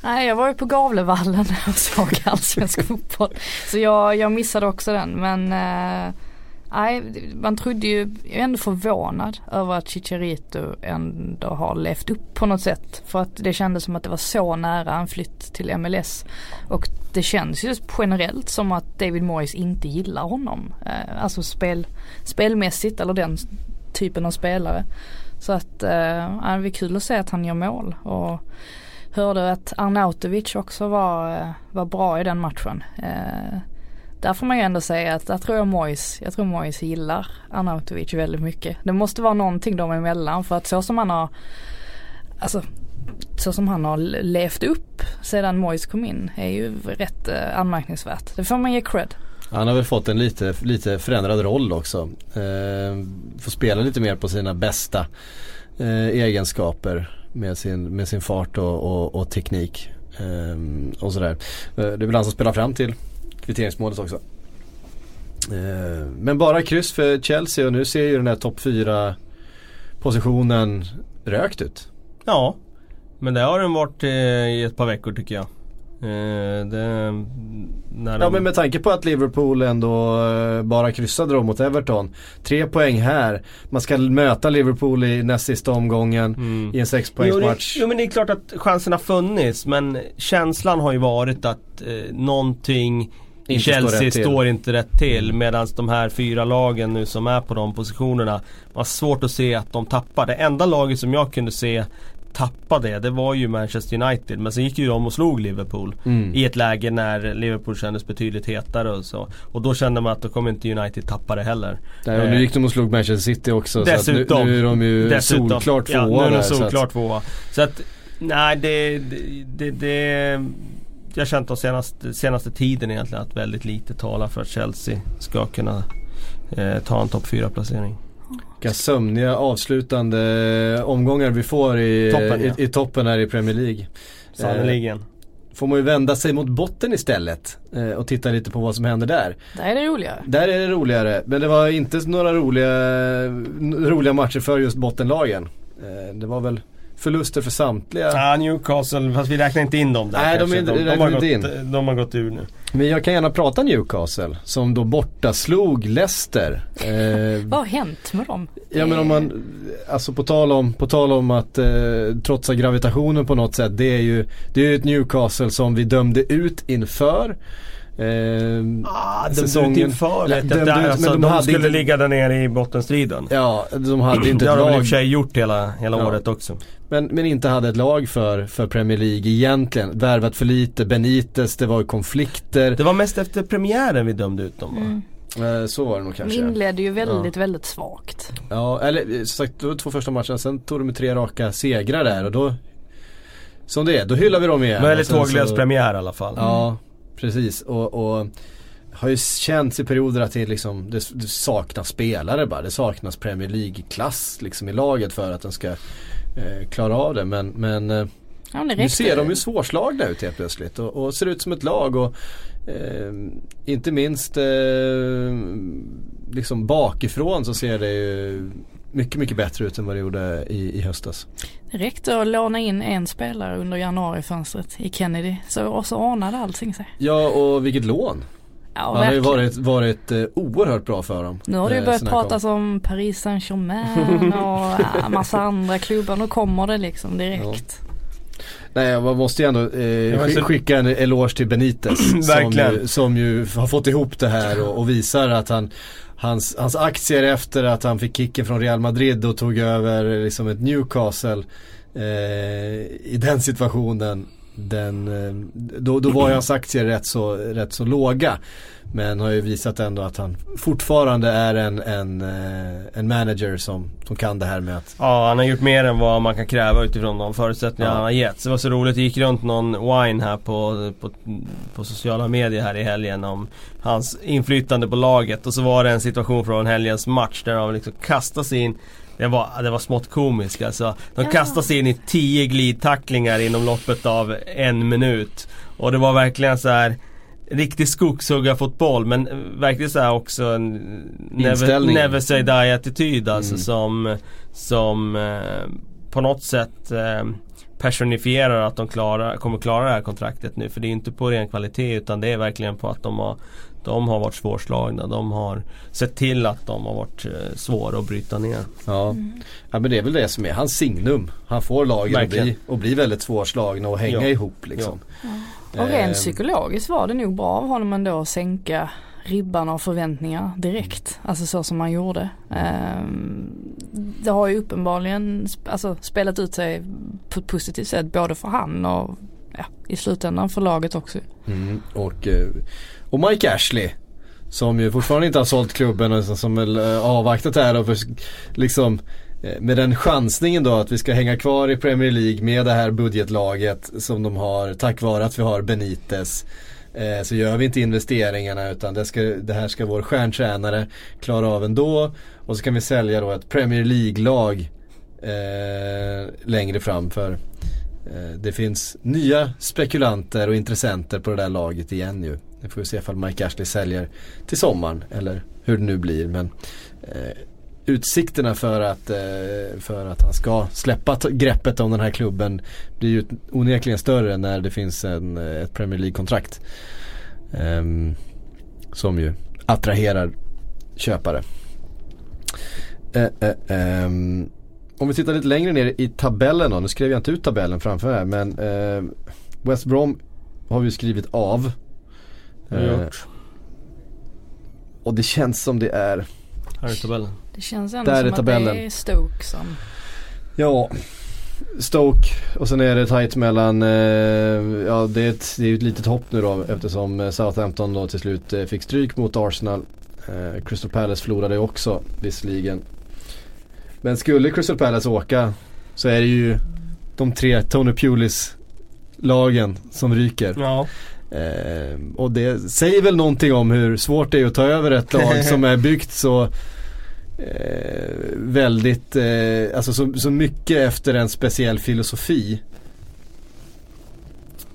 Nej jag var ju på Gavlevallen och såg allsvensk fotboll. Så jag, jag missade också den men eh, Nej, man trodde ju, jag är ändå förvånad över att Chicharito ändå har levt upp på något sätt. För att det kändes som att det var så nära en flytt till MLS. Och det känns ju generellt som att David Moyes inte gillar honom. Eh, alltså spel, spelmässigt eller den typen av spelare. Så att eh, det är kul att se att han gör mål. Och hörde att Arnautovic också var, eh, var bra i den matchen. Eh, där får man ju ändå säga att där tror jag Mois, jag tror Mois gillar Arnautovic väldigt mycket. Det måste vara någonting dem emellan för att så som han har, alltså så som han har levt upp sedan Mois kom in är ju rätt eh, anmärkningsvärt. Det får man ge cred. Han har väl fått en lite, lite förändrad roll också. Eh, får spela lite mer på sina bästa eh, egenskaper med sin, med sin fart och, och, och teknik. Ehm, och sådär. Eh, det är väl han som spelar fram till kvitteringsmålet också. Ehm, men bara kryss för Chelsea och nu ser ju den här topp 4 positionen rökt ut. Ja, men det har den varit eh, i ett par veckor tycker jag. Eh, det, ja de... men med tanke på att Liverpool ändå bara kryssade då mot Everton. Tre poäng här. Man ska möta Liverpool i näst sista omgången mm. i en sexpoängsmatch. Jo, jo men det är klart att chansen har funnits men känslan har ju varit att eh, någonting i Chelsea står, står, inte rätt till medan de här fyra lagen nu som är på de positionerna var svårt att se att de tappar. Det enda laget som jag kunde se tappa det, det var ju Manchester United. Men sen gick ju de och slog Liverpool. Mm. I ett läge när Liverpool kändes betydligt hetare och så. Och då kände man att då kommer inte United tappa det heller. Nej, och nu gick de och slog Manchester City också. Dessutom. Så nu, nu, är de ju dessutom, solklart tvåa. Ja, nu är de solklart tvåa. Så att, nej det, det, det, det jag har känt de senaste, senaste tiden egentligen att väldigt lite talar för att Chelsea ska kunna eh, ta en topp 4 placering. Vilka sömniga avslutande omgångar vi får i toppen, ja. i, i, toppen här i Premier League. Sannerligen. Eh, får man ju vända sig mot botten istället eh, och titta lite på vad som händer där. Där är det roligare. Där är det roligare. Men det var inte några roliga, roliga matcher för just bottenlagen. Eh, det var väl förluster för samtliga. Ja, Newcastle, fast vi räknar inte in dem där Nej, de, är, de, de, har gått, in. de har gått ur nu. Men jag kan gärna prata Newcastle som då borta slog Leicester. Eh, Vad har hänt med dem? Ja men om man, alltså på tal om, på tal om att eh, trotsa gravitationen på något sätt. Det är ju det är ett Newcastle som vi dömde ut inför. Eh, ah, säsongen. inför vet jag, där, alltså, de, de skulle inte, ligga där nere i bottenstriden. Ja, de hade inte ett lag. Det har de i och för sig gjort hela, hela ja. året också. Men, men inte hade ett lag för, för Premier League egentligen. Värvat för lite, Benitez, det var konflikter. Det var mest efter premiären vi dömde ut dem va? Mm. Eh, så var det nog kanske. De inledde ju väldigt, ja. väldigt svagt. Ja, eller som sagt, var två första matcherna. Sen tog de tre raka segrar där och då Som det är, då hyllar vi dem igen. Väldigt tåglös premiär i alla fall. Ja, Precis och, och har ju känts i perioder att det, liksom, det, det saknas spelare bara. Det saknas Premier League-klass liksom i laget för att den ska eh, klara av det. Men, men eh, ja, nu ser de ju svårslagna ut helt plötsligt och, och ser ut som ett lag. och eh, Inte minst eh, liksom bakifrån så ser det ju mycket, mycket bättre ut än vad det gjorde i, i höstas. Det räckte att låna in en spelare under januarifönstret i Kennedy så, och så ordnade allting sig. Ja och vilket lån. Ja, Han verkligen. har ju varit, varit uh, oerhört bra för dem. Nu har det ju eh, börjat pratas kom. om Paris Saint-Germain och ja, massa andra klubbar. Nu kommer det liksom direkt. Ja. Nej man måste ju ändå eh, skicka en eloge till Benitez. som, ju, som ju har fått ihop det här och, och visar att han hans, hans aktier efter att han fick kicken från Real Madrid och tog över liksom ett Newcastle eh, i den situationen den, då, då var ju hans aktier rätt så, rätt så låga. Men har ju visat ändå att han fortfarande är en, en, en manager som, som kan det här med att Ja han har gjort mer än vad man kan kräva utifrån de förutsättningar ja. han har gett. Så det var så roligt, det gick runt någon wine här på, på, på sociala medier här i helgen om hans inflytande på laget. Och så var det en situation från helgens match där han liksom kastade sig in det var, det var smått komiskt alltså. De ja. kastade sig in i tio glidtacklingar inom loppet av en minut. Och det var verkligen så här riktig skogshuggarfotboll men verkligen så också en never, never say die attityd alltså mm. som, som eh, på något sätt eh, personifierar att de klara, kommer klara det här kontraktet nu. För det är inte på ren kvalitet utan det är verkligen på att de har de har varit svårslagna. De har sett till att de har varit eh, svåra att bryta ner. Ja. Mm. ja men det är väl det som är hans signum. Han får lagen att bli, och bli väldigt svårslagna och hänga ja. ihop liksom. Ja. Och rent ehm. psykologiskt var det nog bra av honom ändå att sänka ribban av förväntningar direkt. Alltså så som man gjorde. Ehm, det har ju uppenbarligen alltså, spelat ut sig på ett positivt sätt både för han och ja, i slutändan för laget också. Mm, och, eh, och Mike Ashley som ju fortfarande inte har sålt klubben och som väl eh, avvaktat här och för, liksom eh, med den chansningen då att vi ska hänga kvar i Premier League med det här budgetlaget som de har tack vare att vi har Benitez. Eh, så gör vi inte investeringarna utan det, ska, det här ska vår stjärntränare klara av ändå. Och så kan vi sälja då ett Premier League-lag eh, längre fram för eh, det finns nya spekulanter och intressenter på det där laget igen ju. Nu får vi se ifall Mike Ashley säljer till sommaren eller hur det nu blir. Men eh, utsikterna för att, eh, för att han ska släppa greppet om den här klubben blir ju onekligen större när det finns en, eh, ett Premier League-kontrakt. Eh, som ju attraherar köpare. Eh, eh, ehm, om vi tittar lite längre ner i tabellen då. Nu skrev jag inte ut tabellen framför här men West Brom har vi skrivit av och det känns som det är här är tabellen. Det känns ändå Där som är tabellen. att det är Stoke som Ja Stoke och sen är det tight mellan, eh, ja det är, ett, det är ett litet hopp nu då eftersom eh, Southampton då till slut eh, fick stryk mot Arsenal. Eh, Crystal Palace förlorade också visserligen. Men skulle Crystal Palace åka så är det ju de tre Tony Pulis lagen som ryker. Ja. Eh, och det säger väl någonting om hur svårt det är att ta över ett lag som är byggt så eh, väldigt, eh, alltså så, så, mycket efter en speciell filosofi.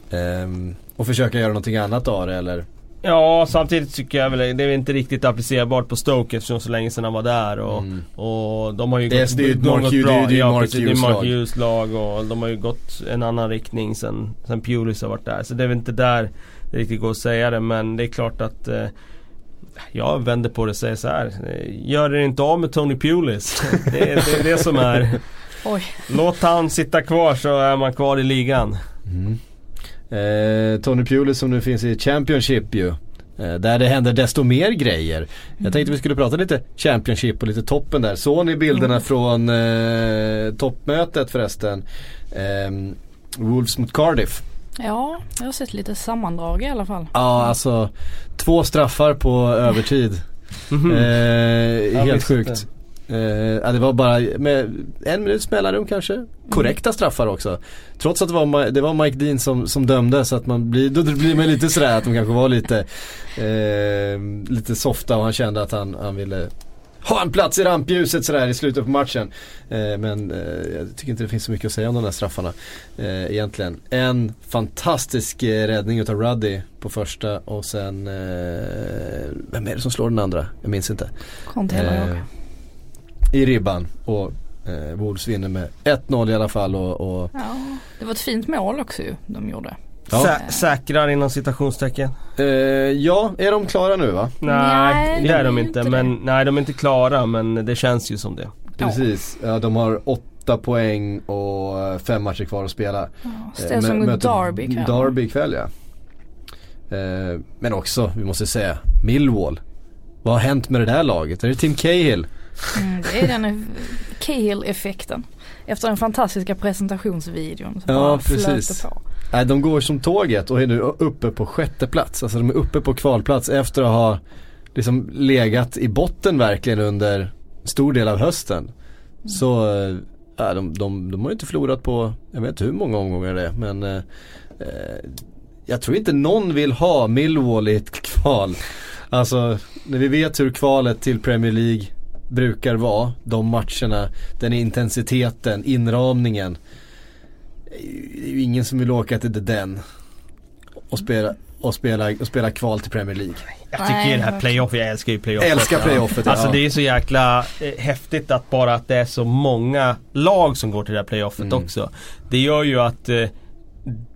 Ehm, och försöka göra någonting annat av det eller? Ja, samtidigt tycker jag väl det är inte riktigt applicerbart på Stoke eftersom så länge sedan han var där och, mm. och de har ju det, gått, det är de Mark, bra. Det, är ja, Mark är Mark Hughes lag och de har ju gått en annan riktning sen, sen Pulis har varit där. Så det är väl inte där det riktigt går att säga det men det är klart att eh, jag vänder på det och säger så här. Gör er inte av med Tony Pulis. Det, det, det är det som är. Oj. Låt han sitta kvar så är man kvar i ligan. Mm. Eh, Tony Pulis som nu finns i Championship ju. Eh, där det händer desto mer grejer. Jag tänkte vi skulle prata lite Championship och lite toppen där. Såg ni bilderna mm. från eh, toppmötet förresten? Eh, Wolves mot Cardiff. Ja, jag har sett lite sammandrag i alla fall. Ja, alltså två straffar på övertid. Mm -hmm. eh, helt sjukt. Eh, ja, det var bara med en minuts mellanrum kanske. Korrekta mm. straffar också. Trots att det var, det var Mike Dean som, som dömde så att man blir, då blir man lite sådär att de kanske var lite, eh, lite softa och han kände att han, han ville ha en plats i rampljuset sådär i slutet på matchen. Eh, men eh, jag tycker inte det finns så mycket att säga om de där straffarna eh, egentligen. En fantastisk eh, räddning utav Ruddy på första och sen, eh, vem är det som slår den andra? Jag minns inte. Eh, I ribban och eh, Wolves vinner med 1-0 i alla fall. Och, och, Ja, det var ett fint mål också ju de gjorde. Ja. Sä säkrar inom citationstecken. Uh, ja, är de klara nu va? Nej, det är de inte. inte men, nej, de är inte klara men det känns ju som det. Precis, ja, de har åtta poäng och fem matcher kvar att spela. Ja, Ställs uh, mot Derby ikväll. Derby ikväll ja. Uh, men också, vi måste säga, Millwall. Vad har hänt med det där laget? Är det Tim Cahill? Mm, det är den Cahill-effekten. Efter den fantastiska presentationsvideon så ja, bara precis. på. Nej, de går som tåget och är nu uppe på sjätte plats. Alltså de är uppe på kvalplats efter att ha liksom legat i botten verkligen under stor del av hösten. Så äh, de, de, de har ju inte förlorat på, jag vet inte hur många omgångar det är men äh, jag tror inte någon vill ha Millwall i ett kval. Alltså när vi vet hur kvalet till Premier League brukar vara, de matcherna, den intensiteten, inramningen. Det är ju ingen som vill åka till den och spela, och spela, och spela kval till Premier League. Jag tycker ju det här playoff, jag älskar ju playoffet. Älskar playoffet, ja. Alltså det är så jäkla eh, häftigt att bara att det är så många lag som går till det här playoffet mm. också. Det gör ju att eh,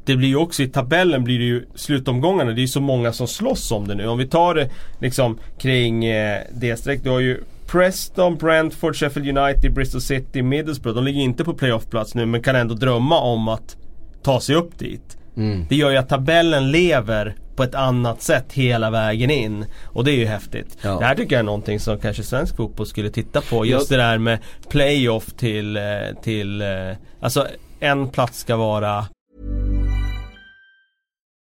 det blir ju också i tabellen blir det ju slutomgångarna, det är ju så många som slåss om det nu. Om vi tar det liksom kring eh, det streck, du har ju Preston, Brentford, Sheffield United, Bristol City, Middlesbrough. De ligger inte på playoffplats nu men kan ändå drömma om att ta sig upp dit. Mm. Det gör ju att tabellen lever på ett annat sätt hela vägen in. Och det är ju häftigt. Ja. Det här tycker jag är någonting som kanske svensk fotboll skulle titta på. Just det där med playoff till, eh, till eh, alltså en plats ska vara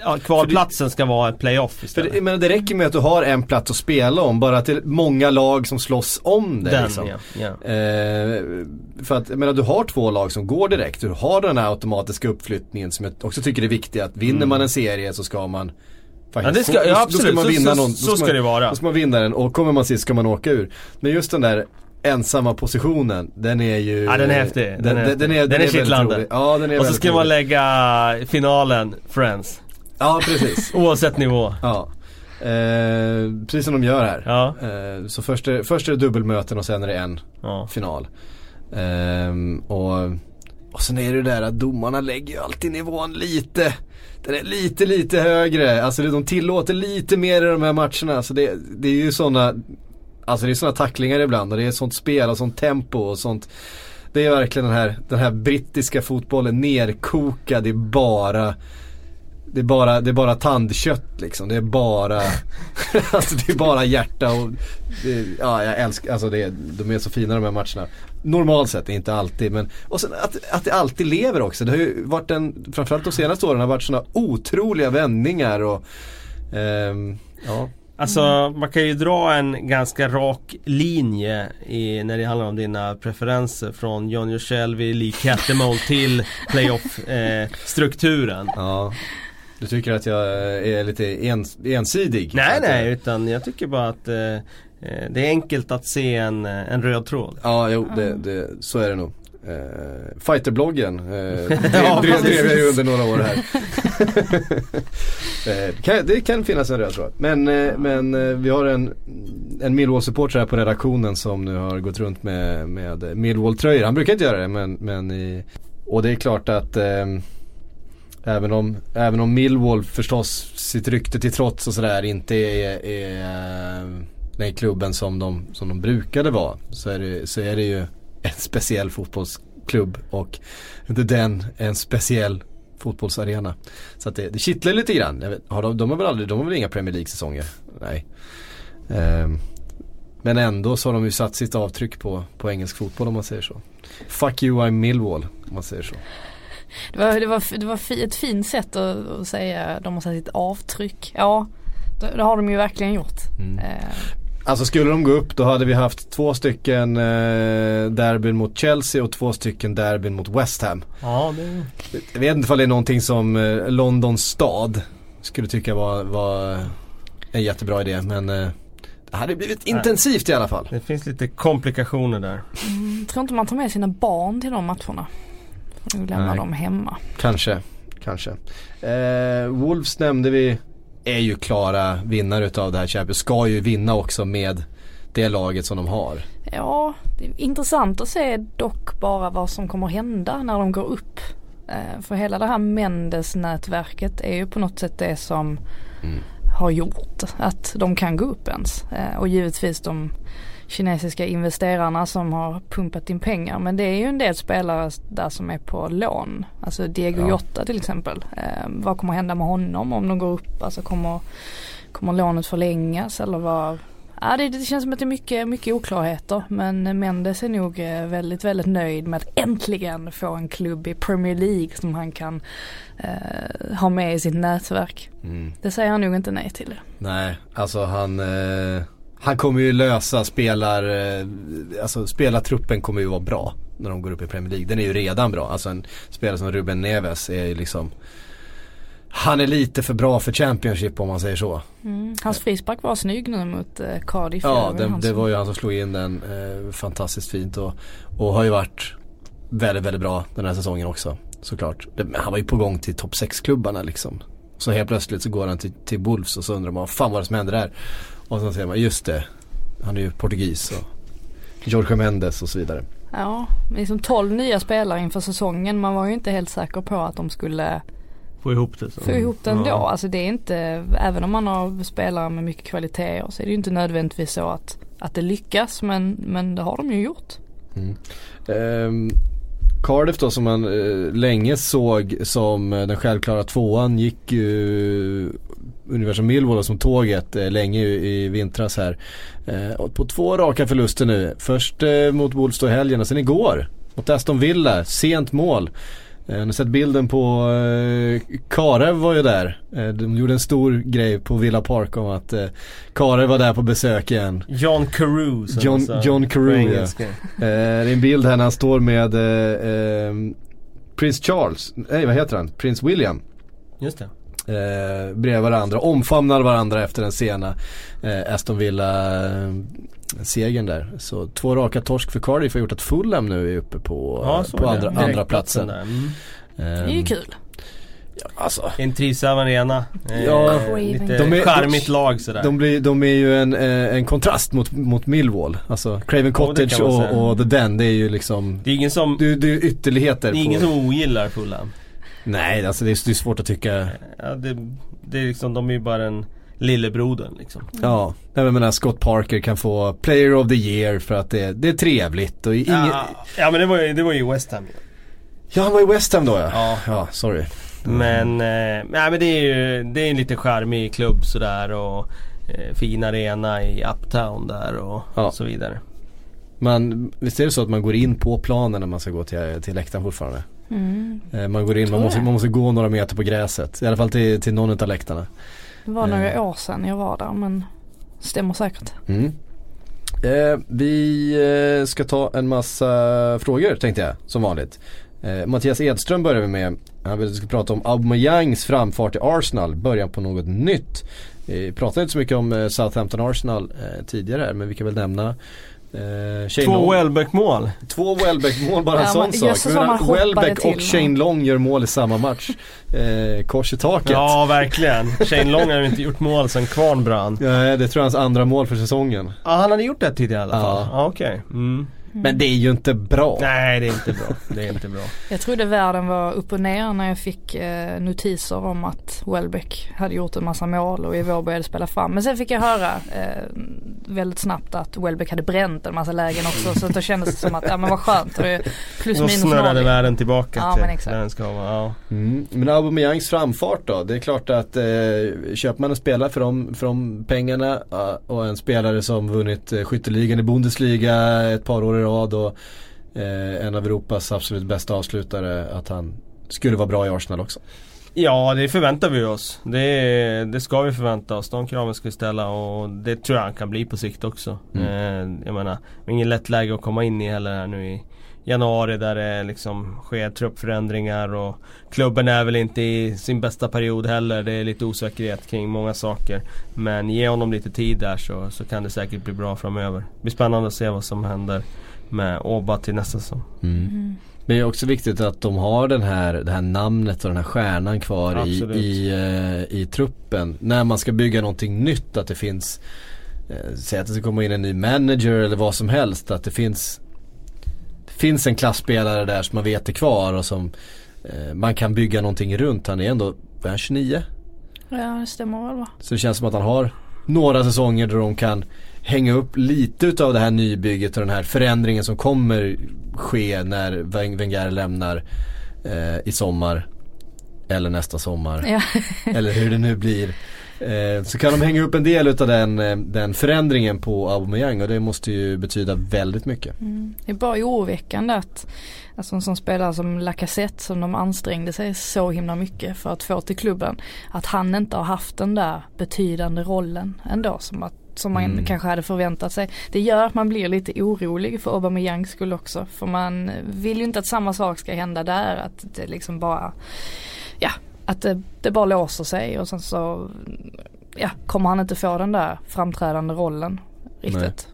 ja, kvalplatsen ska vara playoff istället. Det, men det räcker med att du har en plats att spela om, bara att det är många lag som slåss om det. Den, liksom. ja, ja. Eh, för att, jag menar, du har två lag som går direkt, du har den här automatiska uppflyttningen som jag också tycker är viktig. Att vinner mm. man en serie så ska man Faktiskt. Ja, det ska, ja absolut, så, så, någon, så, så ska man, det vara. Då ska man vinna den och kommer man sist ska man åka ur. Men just den där ensamma positionen, den är ju... Ja den är häftig. Den, den, är, den är, den är, är kittlande. Ja, den är och så ska rolig. man lägga finalen, Friends. Ja precis. Oavsett nivå. Ja. Eh, precis som de gör här. Ja. Eh, så först är, först är det dubbelmöten och sen är det en ja. final. Eh, och, och sen är det där att domarna lägger ju alltid nivån lite den är lite, lite högre. Alltså de tillåter lite mer i de här matcherna. Så det, det är ju sådana Alltså det är sådana tacklingar ibland och det är sånt spel och sånt tempo och sånt. Det är verkligen den här, den här brittiska fotbollen nerkokad i bara det är, bara, det är bara tandkött liksom. Det är bara, alltså det är bara hjärta och det, ja jag älskar, alltså det, de är så fina de här matcherna. Normalt sett, inte alltid men och sen att, att det alltid lever också. Det har ju varit en, framförallt de senaste åren har varit sådana otroliga vändningar och eh, ja. Alltså man kan ju dra en ganska rak linje i, när det handlar om dina preferenser från John Shelby, Lee Cattermole till playoff-strukturen. Eh, ja. Du tycker att jag är lite ens, ensidig? Nej nej, utan jag tycker bara att eh, eh, det är enkelt att se en, en röd tråd. Ja, jo, det, det, så är det nog. Uh, Fighterbloggen uh, drev, drev jag ju under några år här. uh, kan, det kan finnas en röd tråd. Men, uh, men vi har en, en Millwall-supporter här på redaktionen som nu har gått runt med, med Millwall-tröjor. Han brukar inte göra det men, men i, och det är klart att Även om, även om Millwall förstås sitt rykte till trots och sådär inte är, är den klubben som de, som de brukade vara. Så är det, så är det ju en speciell fotbollsklubb och inte den en speciell fotbollsarena. Så att det, det kittlar lite grann. Vet, har de, de, har väl aldrig, de har väl inga Premier League-säsonger? Nej. Um, men ändå så har de ju satt sitt avtryck på, på engelsk fotboll om man säger så. Fuck you I'm Millwall om man säger så. Det var, det var, det var ett fint sätt att, att säga de har satt sitt avtryck. Ja, det, det har de ju verkligen gjort. Mm. Eh. Alltså skulle de gå upp då hade vi haft två stycken eh, derbyn mot Chelsea och två stycken derbyn mot West Ham. Ja, det... Jag vet inte om det är någonting som eh, Londons stad skulle tycka var, var en jättebra idé men eh, det hade blivit intensivt i alla fall. Det finns lite komplikationer där. Mm, tror inte man tar med sina barn till de matcherna. Får nog lämna Nej. dem hemma. Kanske, kanske. Eh, Wolves nämnde vi är ju klara vinnare utav det här Champions. Ska ju vinna också med det laget som de har. Ja, det är intressant att se dock bara vad som kommer hända när de går upp. Eh, för hela det här Mendes-nätverket är ju på något sätt det som mm. har gjort att de kan gå upp ens. Eh, och givetvis de kinesiska investerarna som har pumpat in pengar. Men det är ju en del spelare där som är på lån. Alltså Diego ja. Jota till exempel. Eh, vad kommer hända med honom om de går upp? Alltså kommer, kommer lånet förlängas eller vad? Ja, det, det, känns som att det är mycket, mycket oklarheter men Mendes är nog eh, väldigt, väldigt nöjd med att äntligen få en klubb i Premier League som han kan eh, ha med i sitt nätverk. Mm. Det säger han nog inte nej till. Nej, alltså han eh, han kommer ju lösa spelar, eh, alltså spelartruppen kommer ju vara bra när de går upp i Premier League. Den är ju redan bra. Alltså en spelare som Ruben Neves är ju liksom han är lite för bra för Championship om man säger så. Mm. Hans frispark var snygg nu mot eh, Cardiff. Ja, det, det var ju han som slog in den eh, fantastiskt fint och, och har ju varit väldigt, väldigt bra den här säsongen också. Såklart. Det, han var ju på gång till topp 6-klubbarna liksom. Så helt plötsligt så går han till, till Wolves och så undrar man vad fan var det som hände där? Och sen säger man just det, han är ju portugis och Jorge Mendes och så vidare. Ja, liksom 12 nya spelare inför säsongen. Man var ju inte helt säker på att de skulle få ihop det. Så. Få ihop det ändå. Ja. Alltså det är inte, även om man har spelare med mycket kvaliteter så är det ju inte nödvändigtvis så att, att det lyckas. Men, men det har de ju gjort. Mm. Um, Cardiff då som man eh, länge såg som eh, den självklara tvåan gick ju ungefär som Millwall som tåget eh, länge i, vintras här. Eh, på två raka förluster nu. Först eh, mot Wolves då i helgen och sen igår mot Aston Villa. Sent mål. Eh, ni har sett bilden på eh, Karev var ju där. Eh, de gjorde en stor grej på Villa Park om att Karev var där på besök igen. John Carew John, John Carew ja. Det är en bild här när han står med eh, Prins Charles, nej vad heter han? Prins William. Just det eh, bredvid varandra, omfamnar varandra efter den sena eh, Aston Villa segern där. Så två raka torsk för Cardiff har gjort att Fulham nu är uppe på, ja, på andra, andra platsen. Mm. det är ju kul. Alltså. En trivsam arena. Eh, ja, lite de är, charmigt lag sådär. De, blir, de är ju en, eh, en kontrast mot, mot Millwall. Alltså Craven Cottage och, och, The Den, det är ju liksom Det är ingen som Det, det är ytterligheter Det är ingen som ogillar Fulham. Nej, alltså det är, det är svårt att tycka. Ja, det, det är liksom, de är ju bara en lillebrodern liksom. Ja, jag menar Scott Parker kan få Player of the Year för att det, det är trevligt och ingen... Ja, ja men det var ju, det var ju West Ham Ja, han var i West Ham då ja. Ja, ja sorry. Mm. Men, eh, nej, men det är ju det är en lite charmig klubb sådär och eh, fin arena i Uptown där och ja. så vidare. Men visst är det så att man går in på planen när man ska gå till, till läktaren fortfarande? Mm. Eh, man går in, man måste, man måste gå några meter på gräset. I alla fall till, till någon av läktarna. Det var några eh. år sedan jag var där men stämmer säkert. Mm. Eh, vi eh, ska ta en massa frågor tänkte jag som vanligt. Eh, Mattias Edström börjar vi med. Han vill att vi ska prata om Aubameyangs framfart i Arsenal. Början på något nytt. Vi pratade inte så mycket om eh, Southampton Arsenal tidigare men vi kan väl nämna Eh, Två Welbeck-mål. Två Welbeck-mål, bara en sån sak. Welbeck och Shane Long gör mål i samma match. Eh, kors i taket. Ja, verkligen. Shane Long har ju inte gjort mål sen Kvarn brann. Ja, det tror jag är hans andra mål för säsongen. Ja, han hade gjort det tidigare i alla fall. Ja, ja okej. Okay. Mm. Mm. Men det är ju inte bra. Nej det är inte bra. Det är inte bra. jag trodde världen var upp och ner när jag fick eh, notiser om att Welbeck hade gjort en massa mål och i vår började spela fram. Men sen fick jag höra eh, väldigt snabbt att Welbeck hade bränt en massa lägen också. så då kändes det som att, ja men vad skönt. Och det plus minus snurrade världen tillbaka ja, till men exakt. där den ska vara. Ja. Mm. Men Aubameyangs framfart då? Det är klart att eh, köper man en spelare för de, för de pengarna och en spelare som vunnit eh, skytteligan i Bundesliga ett par år i rad och eh, en av Europas absolut bästa avslutare att han skulle vara bra i Arsenal också. Ja det förväntar vi oss. Det, det ska vi förvänta oss. De kraven ska vi ställa och det tror jag han kan bli på sikt också. Mm. Eh, jag menar, ingen lätt läge att komma in i heller här nu i januari där det liksom sker truppförändringar och klubben är väl inte i sin bästa period heller. Det är lite osäkerhet kring många saker. Men ge honom lite tid där så, så kan det säkert bli bra framöver. Det blir spännande att se vad som händer med Åba till nästa säsong. Mm. Mm. Men det är också viktigt att de har den här, det här namnet och den här stjärnan kvar i, i, uh, i truppen. När man ska bygga någonting nytt att det finns uh, Säg att det ska komma in en ny manager eller vad som helst. Att det finns Det finns en klassspelare där som man vet är kvar och som uh, man kan bygga någonting runt. Han är ändå, är han 29? Ja det stämmer väl va. Så det känns som att han har några säsonger där de kan hänga upp lite utav det här nybygget och den här förändringen som kommer ske när Wenger lämnar eh, i sommar. Eller nästa sommar. Ja. eller hur det nu blir. Eh, så kan de hänga upp en del utav den, eh, den förändringen på Aubameyang och det måste ju betyda väldigt mycket. Mm. Det är bara oroväckande att alltså en sån spelare som Lacazette som de ansträngde sig så himla mycket för att få till klubben. Att han inte har haft den där betydande rollen ändå som att som man mm. kanske hade förväntat sig. Det gör att man blir lite orolig för Aubameyangs skull också. För man vill ju inte att samma sak ska hända där. Att det liksom bara, ja, att det, det bara låser sig och sen så, ja, kommer han inte få den där framträdande rollen riktigt.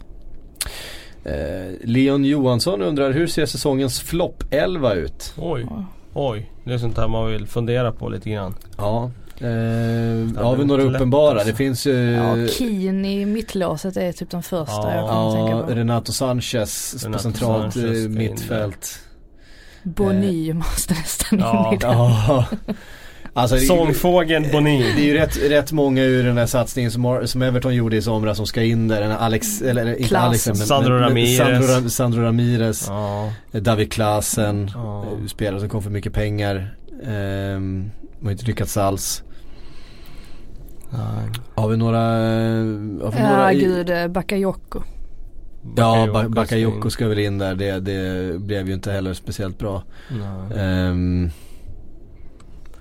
Eh, Leon Johansson undrar hur ser säsongens flopp 11 ut? Oj, oj. Det är sånt här man vill fundera på lite grann. Ja. Eh, har vi några uppenbara? Det finns ju Ja, Keen i mittlåset är typ den första ja. jag kommer ja, tänka på. Renato Sanchez Renato på centralt Sanchez mittfält. Boni eh. måste nästan ja. in i den. Alltså, Sångfågeln Bonin. Det är ju rätt, rätt många ur den här satsningen som, som Everton gjorde i somras som ska in där. Alex, eller inte. Alex men, Sandro Ramirez. Sandro, Sandro Ramirez. Ja. David Klaasen. Ja. Spelare som kom för mycket pengar. Um, har inte lyckats alls. Nej. Har vi några? Har vi ja några i... gud, eh, Bakayoko. Ja, Bakayoko ska väl in där. Det, det blev ju inte heller speciellt bra. Um,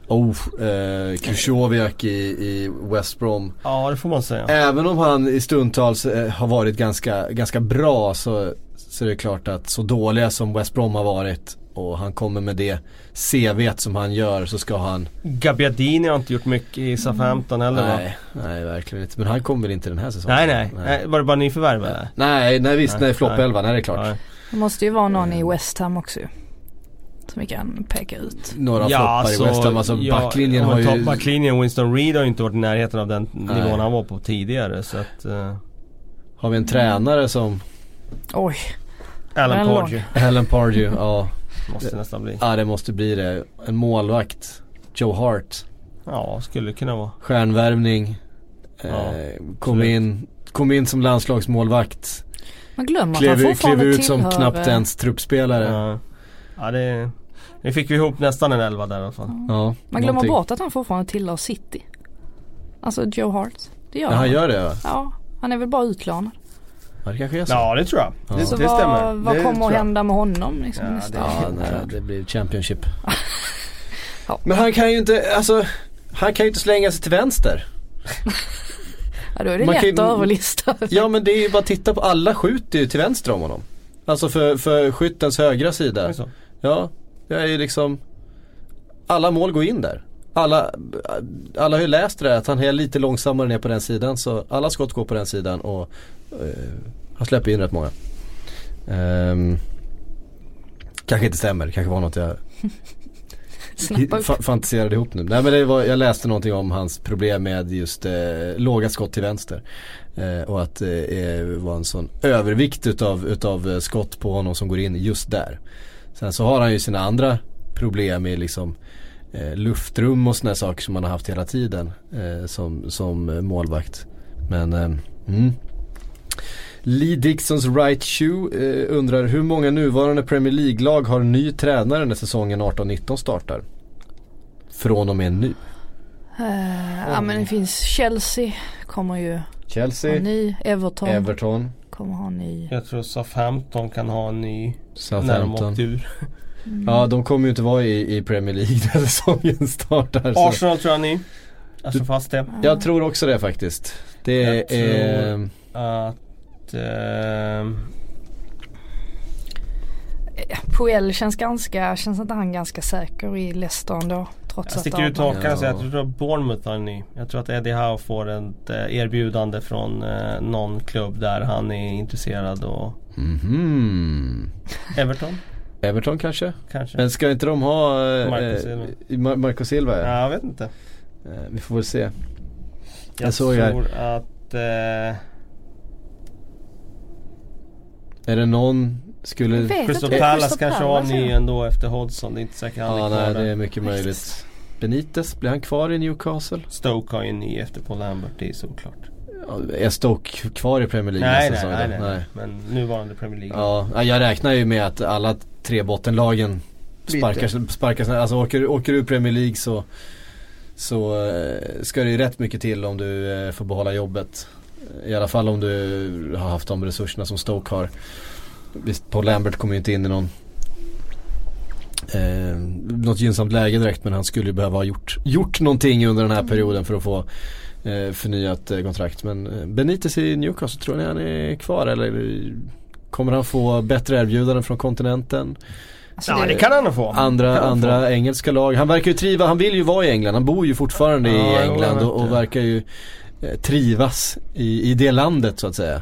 Oh, eh, Krychowiak i, i West Brom. Ja det får man säga. Även om han i stundtals eh, har varit ganska, ganska bra så, så är det klart att så dåliga som West Brom har varit och han kommer med det CV som han gör så ska han Gabbiadini har inte gjort mycket i Southampton heller nej, va? Nej, verkligen inte. Men han kommer väl inte den här säsongen? Nej, nej. nej. Var det bara nyförvärv eller? Nej, nej visst, nej, nej flopp 11, nej det är klart. Nej. Det måste ju vara någon i West Ham också som vi kan peka ut. Några ja, floppar i West Ham. Alltså ja, backlinjen har ju... Backlinjen, Winston Reed har ju inte varit i närheten av den Nej. nivån han var på tidigare så att... Uh... Har vi en tränare som... Oj. Alan Pardew. Alan Pardew, ja. Måste nästan bli. Ja det måste bli det. En målvakt. Joe Hart. Ja, skulle kunna vara. Stjärnvärvning. Ja, eh, kom, in, kom in som landslagsmålvakt. Man glömmer klev, att han fortfarande Klev ut som knappt ens truppspelare. Ja. Ja det, nu fick vi ihop nästan en elva där i alla fall. Ja, Man glömmer någonting. bort att han fortfarande tillhör City. Alltså Joe Hart. Det gör ja, han. gör det ja. Ja, han är väl bara utlånad. Ja det kanske är så. Ja det tror jag. Ja. Det, så det stämmer. Vad, kommer att hända med honom liksom ja, nästa Ja, nej, det blir Championship. ja. Men han kan ju inte, alltså han kan ju inte slänga sig till vänster. ja då är det Man lätt att överlista. ja men det är ju bara att titta på, alla skjuter ju till vänster om honom. Alltså för, för skyttens högra sida. Ja, det är ju liksom Alla mål går in där. Alla, alla har ju läst det där att han är lite långsammare ner på den sidan så alla skott går på den sidan och uh, han släpper in rätt många. Um, kanske inte stämmer, kanske var något jag fantiserade ihop nu. Nej men det var, jag läste någonting om hans problem med just eh, låga skott till vänster. Eh, och att det eh, var en sån övervikt utav, utav eh, skott på honom som går in just där. Sen så har han ju sina andra problem med liksom eh, luftrum och sådana saker som han har haft hela tiden eh, som, som målvakt. Men mm. Lee Dixons right shoe eh, undrar hur många nuvarande Premier League-lag har ny tränare när säsongen 18-19 startar? Från och med nu. Uh, ja men det finns Chelsea kommer ju Chelsea, ha ny. Everton, Everton kommer ha ny. Jag tror Southampton kan ha en ny Southampton. när de ur. Mm. Ja de kommer ju inte vara i, i Premier League när säsongen startar. Arsenal så. tror jag ni. Jag slår fast det. Jag tror också det faktiskt. Det jag är... Tror att Uh... Puel känns ganska, känns inte han ganska säker i Leicester ändå? Trots jag sticker ut hakan och säger att jag tror att Bournemouth har ny. Jag tror att Eddie Howe får ett eh, erbjudande från eh, någon klubb där han är intresserad och mm -hmm. Everton? Everton kanske? Kanske. Men ska inte de ha eh, Marco Silva? Eh, Marco Silva ja. ja, jag vet inte. Eh, vi får väl se. Jag, jag tror här. att eh, är det någon skulle... Crystal Palace kanske har ny ändå efter Hodgson. Det är inte säkert han ja, är kvar nej, det är mycket möjligt. Benitez, blir han kvar i Newcastle? Stoke har ju en ny efter Paul Lambert, det är såklart. Ja, är Stoke kvar i Premier League Nej, nästa nej, säsong nej, då? nej, Men nuvarande Premier League. Ja, ja, jag räknar ju med att alla tre bottenlagen sparkar, sparkar alltså åker, åker ur Premier League så så eh, ska det ju rätt mycket till om du eh, får behålla jobbet. I alla fall om du har haft de resurserna som Stoke har. Visst, Paul Lambert kommer ju inte in i någon eh, något gynnsamt läge direkt men han skulle ju behöva ha gjort, gjort någonting under den här perioden för att få eh, förnyat eh, kontrakt. Men eh, Benitez i Newcastle, tror ni han är kvar eller kommer han få bättre erbjudanden från kontinenten? Alltså ja det- det kan han nog få. Andra, han andra få. engelska lag. Han verkar ju triva, han vill ju vara i England. Han bor ju fortfarande Ja, i England och, och verkar ju eh, trivas i, i det landet så att säga.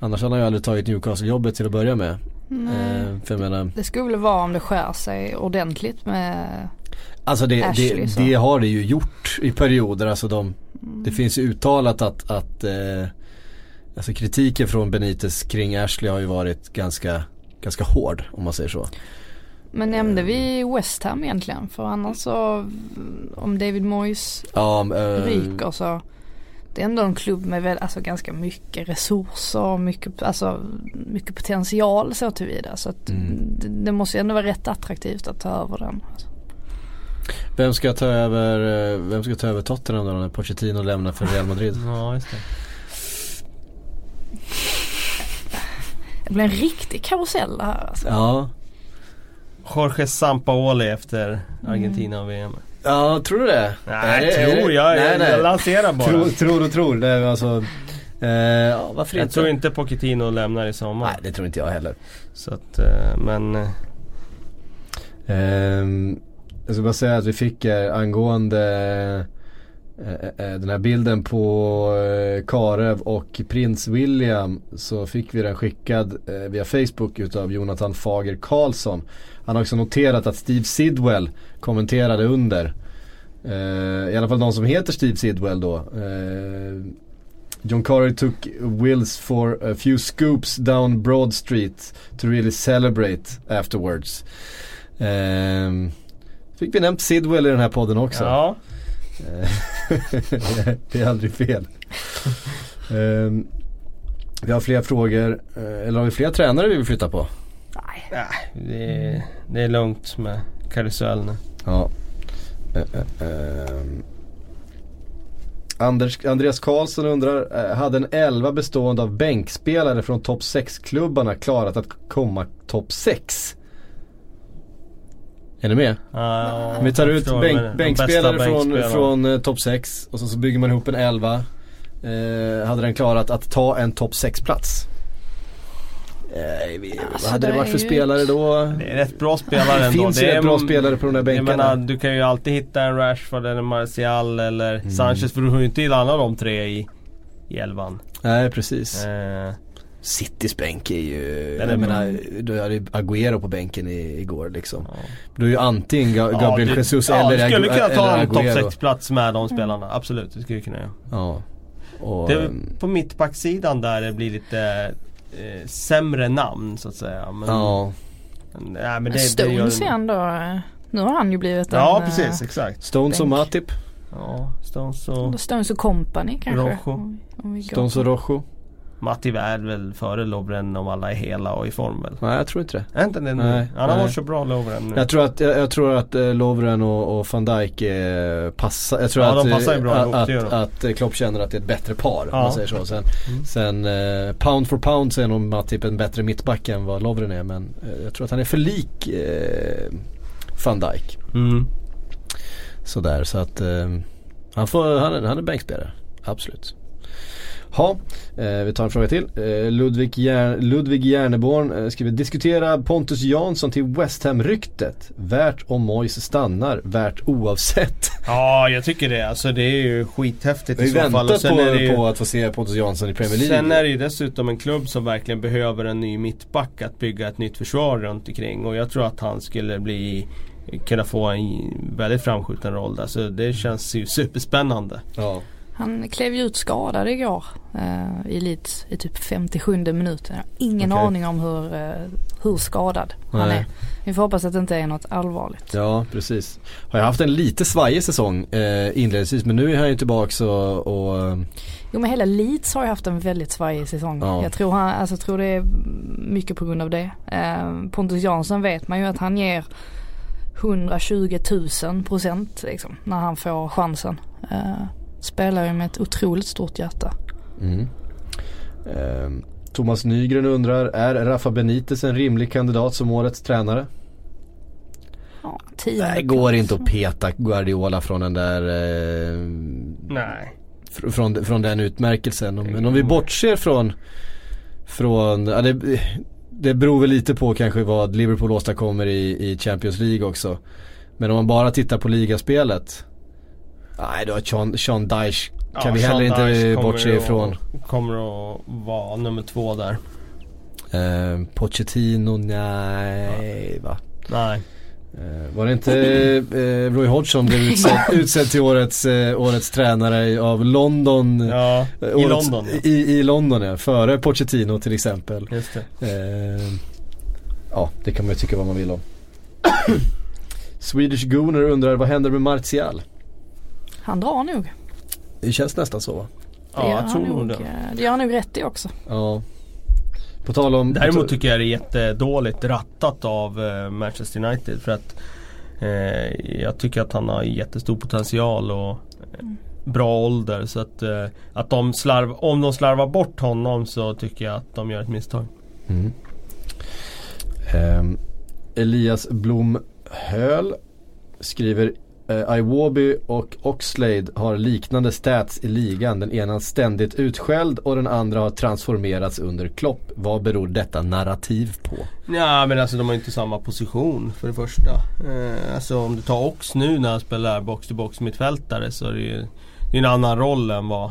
Annars hade han ju aldrig tagit Newcastle-jobbet till att börja med. Nej. Eh, för jag menar, Det skulle väl vara om det skär sig ordentligt med alltså det, Ashley, det, det har det ju gjort i perioder. Alltså de, det finns ju uttalat att, att eh, alltså kritiken från Benitez kring Ashley har ju varit ganska, ganska hård om man säger så. Men nämnde vi West Ham egentligen? För annars så om David Moyes Ja, eh, ryker så det är ändå en klubb med väl, alltså ganska mycket resurser och mycket, alltså, mycket potential så tillvida. Så att Mm. det, det måste ju ändå vara rätt attraktivt att ta över den. Alltså. Vem ska ta över, eh, vem ska ta över Tottenham då när Pochettino lämnar för Real Madrid? Ja, just det. Det blir en riktig karusell det här alltså. Ja, Jorge Sampaoli efter Argentina och VM. ja tror du det? Nej, Är det- tror jag. Nej, jag, nej. jag lanserar bara. Tror, tror och tror. Det är alltså, eh, ja, varför jag inte? tror inte Pochettino lämnar i sommar. Nej, det tror inte jag heller. Så att, eh, men eh, Ehm, jag ska bara säga att vi fick eh, angående Eh, eh, den här bilden på eh, Karev och prins William så fick vi den skickad via Facebook utav Jonathan Fager Karlsson. Han har också noterat att Steve Sidwell kommenterade under. I alla fall de som heter Steve Sidwell då. John Carrey took Wills for a few scoops down Broad Street to really celebrate afterwards. Fick vi nämnt Sidwell i den här podden också. ja. Eh, det är aldrig fel. Ehm, vi har fler frågor, eh, eller har vi fler tränare vi vill flytta på? Nej. Nej, det, är, det är lugnt med karusell nu. Ja. Eh, eh, ehm. Anders, Andreas Karlsson undrar, hade en 11 bestående av bänkspelare från topp 6-klubbarna klarat att komma topp 6? Är ni med? Ja, Vi tar ut bänk, bänkspelare från, från eh, topp 6 och så, så bygger man ihop en 11. Eh, hade den klarat att ta en topp 6-plats? Eh, vi, Alltså, vad hade det det varit är för ju- spelare då? Det är rätt bra spelare Det ändå. finns det är, rätt bra spelare på de där Jag bänkarna. menar, du kan ju alltid hitta en Rashford eller Martial eller Mm. Sanchez för du har ju inte alla de tre i, i elvan. Nej precis. Eh, Citys bänk är ju, Den är jag menar, du hade ju Agüero på bänken i, igår liksom. ja. Du är ju antingen Ga- Gabriel du, Jesus ja, eller, du skulle kunna ta en topp Agüero. 6 plats med de spelarna. Absolut, det skulle du kunna göra. Ja. Och, Det är ehm, på mittbacksidan där det blir lite eh, sämre namn så att säga. Men, ja. men, nej, men det, det Stones gör, är ändå, nu har han ju blivit Ja en, precis, eh, exakt. Stones och Bänk. Matip. Ja, Stones och Stones och Company kanske. Rojo. Om, om vi Stones och Rojo. Matti är väl före Lovren om alla är hela och i form väl? Nej jag tror inte det. Är inte det nu? Nej, Han har varit så bra Lovren nu. Jag tror att, jag, jag tror att eh, Lovren och, och van Dijk eh, passar. Jag tror Ja, att, de passar bra eh, ihop, att, att, eh, Klopp känner att det är ett bättre par om Ja. man säger så. Sen, Mm. sen eh, pound for pound så är nog Matip en bättre mittback än vad Lovren är. Men eh, jag tror att han är för lik eh, van Dijk. Mm. Sådär så att eh, han, får, han, han är bänkspelare. Absolut. Ja, eh, vi tar en fråga till. Eh, Ludvig, Jär, Ludvig Järneborn eh, skriver diskutera Pontus Jansson till West Ham-ryktet. Värt om Moyes stannar, värt oavsett. Ja, jag tycker det. Alltså det är ju skithäftigt Vi i så fall. Och väntar på, ju, på att få se Pontus Jansson i Premier League. Sen är det ju dessutom en klubb som verkligen behöver en ny mittback att bygga ett nytt försvar runt omkring. Och jag tror att han skulle bli kunna få en väldigt framskjuten roll där. Så det känns ju superspännande. ja. Han klev ju ut skadad igår eh, i Leeds i typ 57 minuten. Jag har ingen Okej. aning om hur, eh, hur skadad han Nej. är. Vi får hoppas att det inte är något allvarligt. Ja, precis. Har jag haft en lite svajig säsong eh, inledningsvis men nu är han ju tillbaks och, och eh, Jo men hela Leeds har ju haft en väldigt svajig säsong. Ja. Jag tror, han, alltså, jag tror det är mycket på grund av det. Eh, Pontus Jansson vet man ju att han ger 120 000 procent liksom, när han får chansen. Eh, spelar ju med ett otroligt stort hjärta. Mm. Ehm, Thomas Nygren undrar, är Rafa Benitez en rimlig kandidat som årets tränare? Ja, Det går inte att peta Guardiola från den där eh, Nej. fr- från, från den utmärkelsen. Men om vi bortser från, från ja, det, det beror väl lite på kanske vad Liverpool åstadkommer i, i Champions League också. Men om man bara tittar på ligaspelet. Nej, då har Sean, Sean Dyche kan Ja, vi heller inte bortse ifrån. Kommer att vara nummer två där. Eh, Pochettino, nej va. Nej. Eh, var det inte eh, Roy Hodgson blev utsedd, utsedd till årets, eh, årets tränare av London? Ja, Eh, i årets- London. Ja. I, I London ja, före Pochettino till exempel. Just det. Eh, ja, det kan man ju tycka vad man vill om. Swedish Gooner undrar vad händer med Martial? Han drar nog. Det känns nästan så va? Ja, jag tror nog det. eh, Det gör han nog rätt i också. Ja. På tal om... Däremot tycker jag det är jättedåligt rattat av eh, Manchester United för att eh, jag tycker att han har jättestor potential och eh, bra ålder så att, eh, att de slarv, om de slarvar bort honom så tycker jag att de gör ett misstag. Mm. Ehm, Elias Blom Höl skriver eh, Iwobi och Oxlade har liknande stats i ligan. Den ena ständigt utskälld och den andra har transformerats under Klopp. Vad beror detta narrativ på? Ja men alltså de har inte samma position för det första. Eh, alltså om du tar Ox nu när han spelar box to box mittfältare så är det ju det är en annan roll än vad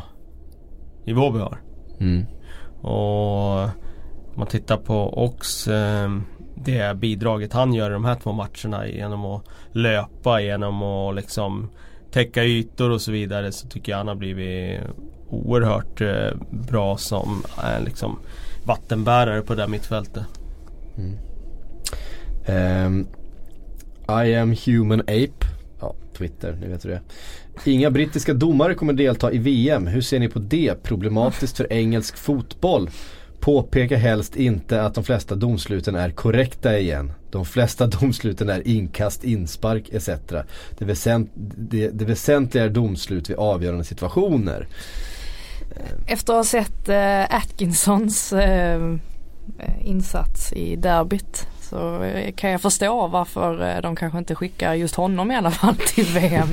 Iwobi har. Mm. Och om man tittar på Ox eh, det bidraget han gör i de här två matcherna genom att löpa, genom att liksom täcka ytor och så vidare så tycker jag han har blivit oerhört eh, bra som eh, liksom vattenbärare på det där mittfältet. Mm. Ehm, I am human ape. Ja, Twitter, ni vet hur det är. Inga brittiska domare kommer delta i VM. Hur ser ni på det? Problematiskt för engelsk fotboll. Påpeka helst inte att de flesta domsluten är korrekta igen. De flesta domsluten är inkast, inspark etc. Det, väsent, det, det väsentliga är domslut vid avgörande situationer. Efter att ha sett eh, Atkinsons eh, insats i derbyt så eh, kan jag förstå varför eh, de kanske inte skickar just honom i alla fall till VM.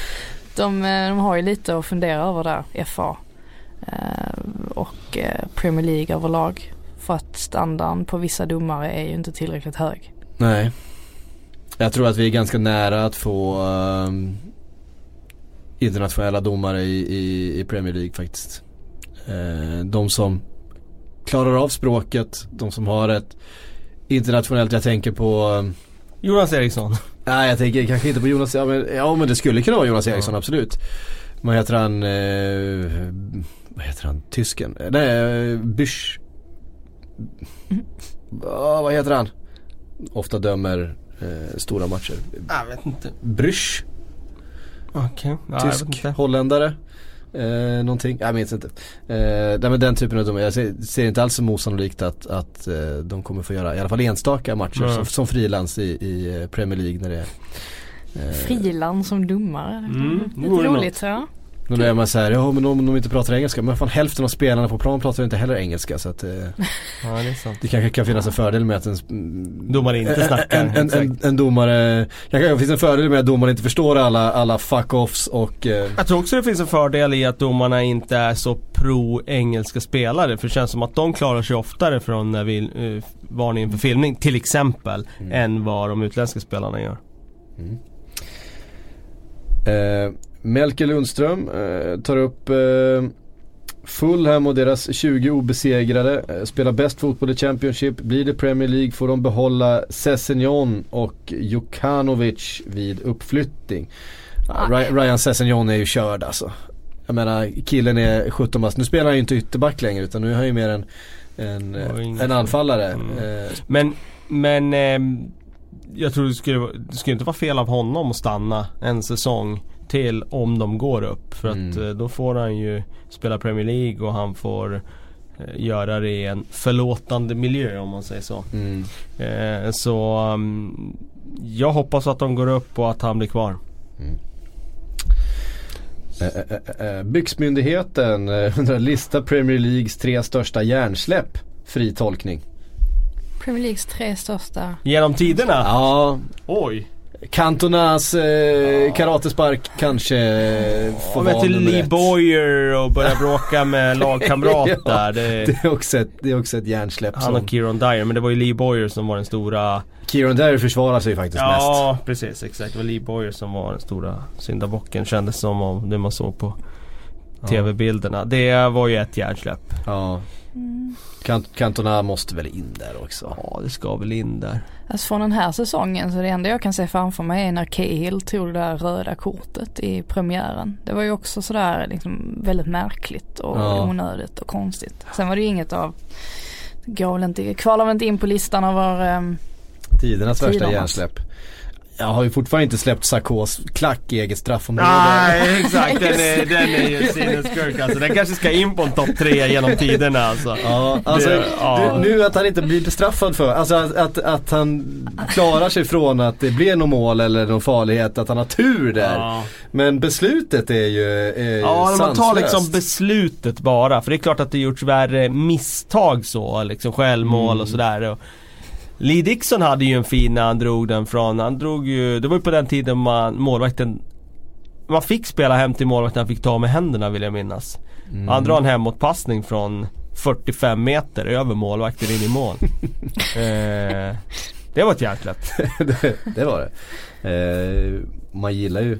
de, eh, de har ju lite att fundera över där, FA och eh, Premier League överlag. För att standarden på vissa domare är ju inte tillräckligt hög. Nej. Jag tror att vi är ganska nära att få ehm, internationella domare i, i, i Premier League faktiskt. Eh, de som klarar av språket, de som har ett internationellt, jag tänker på ehm, Jonas Eriksson. Nej jag tänker kanske inte på Jonas, ja men, ja, men det skulle kunna vara Jonas Eriksson Ja. absolut. Vad heter han, eh, vad heter han, tysken? Eh, Nej, eh, Büsch. Ja, vad heter han? Ofta dömer eh, stora matcher. Jag vet inte. Brüsch, Okej. Ja, jag vet tysk, inte. holländare. Eh, någonting, jag minns inte. Eh, nej, men den typen av domare, jag ser, ser inte alls som osannolikt att, att eh, de kommer få göra i alla fall enstaka matcher Nej. som, som frilans i, i eh, Premier League när det är eh, Friland som domare. Mm, det Lite roligt ja. Då är man såhär, ja men om de inte pratar engelska, men fan hälften av spelarna på plan pratar inte heller engelska så att eh, Ja, det är sant. det kanske kan finnas en fördel med att en Domare inte snackar, en, en, en, en domare, kanske finns en fördel med att domaren inte förstår alla, alla fuck-offs och eh, Jag tror också det finns en fördel i att domarna inte är så pro-engelska spelare. För det känns som att de klarar sig oftare från när vi, eh, varningen för filmning till exempel. Mm. Än vad de utländska spelarna gör. Eh, Melker Lundström eh, tar upp eh, Fulham och deras 20 obesegrade. Eh, spelar bäst fotboll i Championship. Blir det Premier League får de behålla Sessignon och Jokanovic vid uppflyttning. Nej. Ry- Ryan Sessignon är ju körd alltså. jag menar killen är 17 bast. Nu spelar han ju inte ytterback längre utan nu är han ju mer en, en, en anfallare. Mm. Eh. Men, men eh, jag tror det skulle, det skulle inte vara fel av honom att stanna en säsong till om de går upp. För mm. att eh, då får han ju spela Premier League och han får eh, göra det i en förlåtande miljö om man säger så. Mm. Eh, så um, jag hoppas att de går upp och att han blir kvar. Mm. Eh, Byxmyndigheten undrar lista Premier Leagues tre största hjärnsläpp. Fri tolkning. Premier Leagues tre största. Genom tiderna? Ja. Oj. Cantonas eh, karatespark kanske får vara nummer Lee ett. Boyer och börja bråka med lagkamrater. ja, det, det, är också ett, det är också ett hjärnsläpp. Han och Kieron Dyer, men det var ju Lee Boyer som var den stora Kieron Dyer försvarar sig faktiskt ja, mest. Ja precis, exakt. Det var Lee Boyer som var den stora syndabocken kändes som av det man såg på TV-bilderna. Det var ju ett hjärnsläpp. Ja. Mm. Cantona måste väl in där också? Ja det ska väl in där. Alltså från den här säsongen så det enda jag kan se framför mig är när Cahill tog det där röda kortet i premiären. Det var ju också sådär liksom väldigt märkligt och ja. onödigt och konstigt. Sen var det ju inget av, går väl inte, kvalar väl inte in på listan över um, Tidernas värsta hjärnsläpp. Jag har ju fortfarande inte släppt Sarkos klack i eget straffområde. Nej exakt, den är, den är ju sinnessjuk alltså. Den kanske ska in på en topp tre genom tiderna alltså. Ja, alltså det, ja. nu att han inte blir bestraffad för, alltså att, att, att, han klarar sig från att det blir något mål eller någon farlighet, att han har tur där. Ja. Men beslutet är ju är Ja, sanslöst. man tar liksom beslutet bara. För det är klart att det gjorts värre misstag så, liksom självmål mm. och sådär. Lee Dixon hade ju en fin när han drog den från, han drog ju, det var ju på den tiden man, målvakten Man fick spela hem till målvakten, han fick ta med händerna vill jag minnas. Mm. Han drar en hemåtpassning från 45 meter över målvakten in i mål. eh, det var ett hjärnsläpp. det, det, var det. Eh, man gillar ju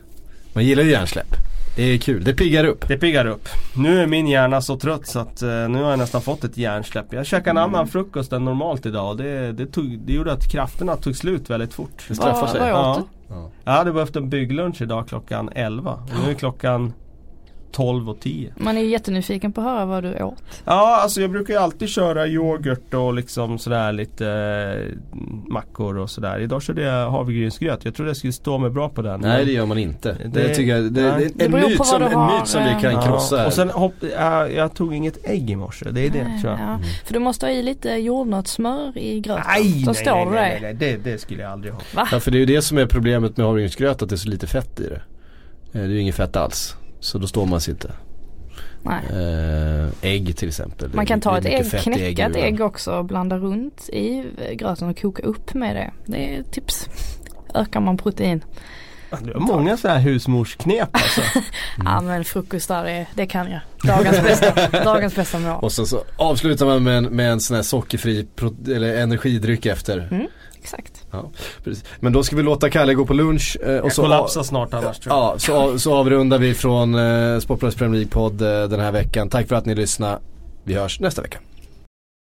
Man gillar ju hjärnsläpp. Det är kul, det piggar upp. Det piggar upp. Nu är min hjärna så trött så att uh, nu har jag nästan fått ett hjärnsläpp. Jag käkade en mm. annan frukost än normalt idag och det, det, tog, det gjorde att krafterna tog slut väldigt fort. Det straffar sig. Ja. Ja. Jag hade behövt en bygglunch idag klockan 11 och nu är klockan 12 och 10. Man är ju jättenyfiken på att höra vad du åt. Ja, alltså jag brukar ju alltid köra yoghurt och liksom sådär lite eh, mackor och sådär. Idag körde jag havregrynsgröt. Jag trodde jag skulle stå mig bra på den. Nej det gör man inte. Det, det tycker jag, det, det, en, myt som, en myt som vi kan krossa. Ja. Och sen hopp, jag, jag tog inget ägg i morse. Det är det nej, tror jag. Ja. Mm. För du måste ha i lite jordnötssmör i gröten. Nej, Så nej, står nej, nej, nej, det, det skulle jag aldrig ha. Va? Ja för det är ju det som är problemet med havregrynsgröt att det är så lite fett i det. Eh, det är ju inget fett alls. Så då står man sig inte. Nej. Äh, ägg till exempel. Man kan ta ett ägg, knäcka ett ägg också och blanda runt i gröten och koka upp med det. Det är tips. Ökar man protein. Du har många sådana här husmorsknep alltså. Mm. ja men frukostar det, det kan jag. Dagens bästa, dagens bästa mål. Och så, så avslutar man med en, med en sån här sockerfri eller energidryck efter. Mm. Exakt. Ja, precis. Men då ska vi låta Kalle gå på lunch. Eh, och jag så kollapsar snart annars tror jag. Ja, så, så avrundar vi från eh, Sportbladets Premier League-podd eh, den här veckan. Tack för att ni lyssnade. Vi hörs nästa vecka.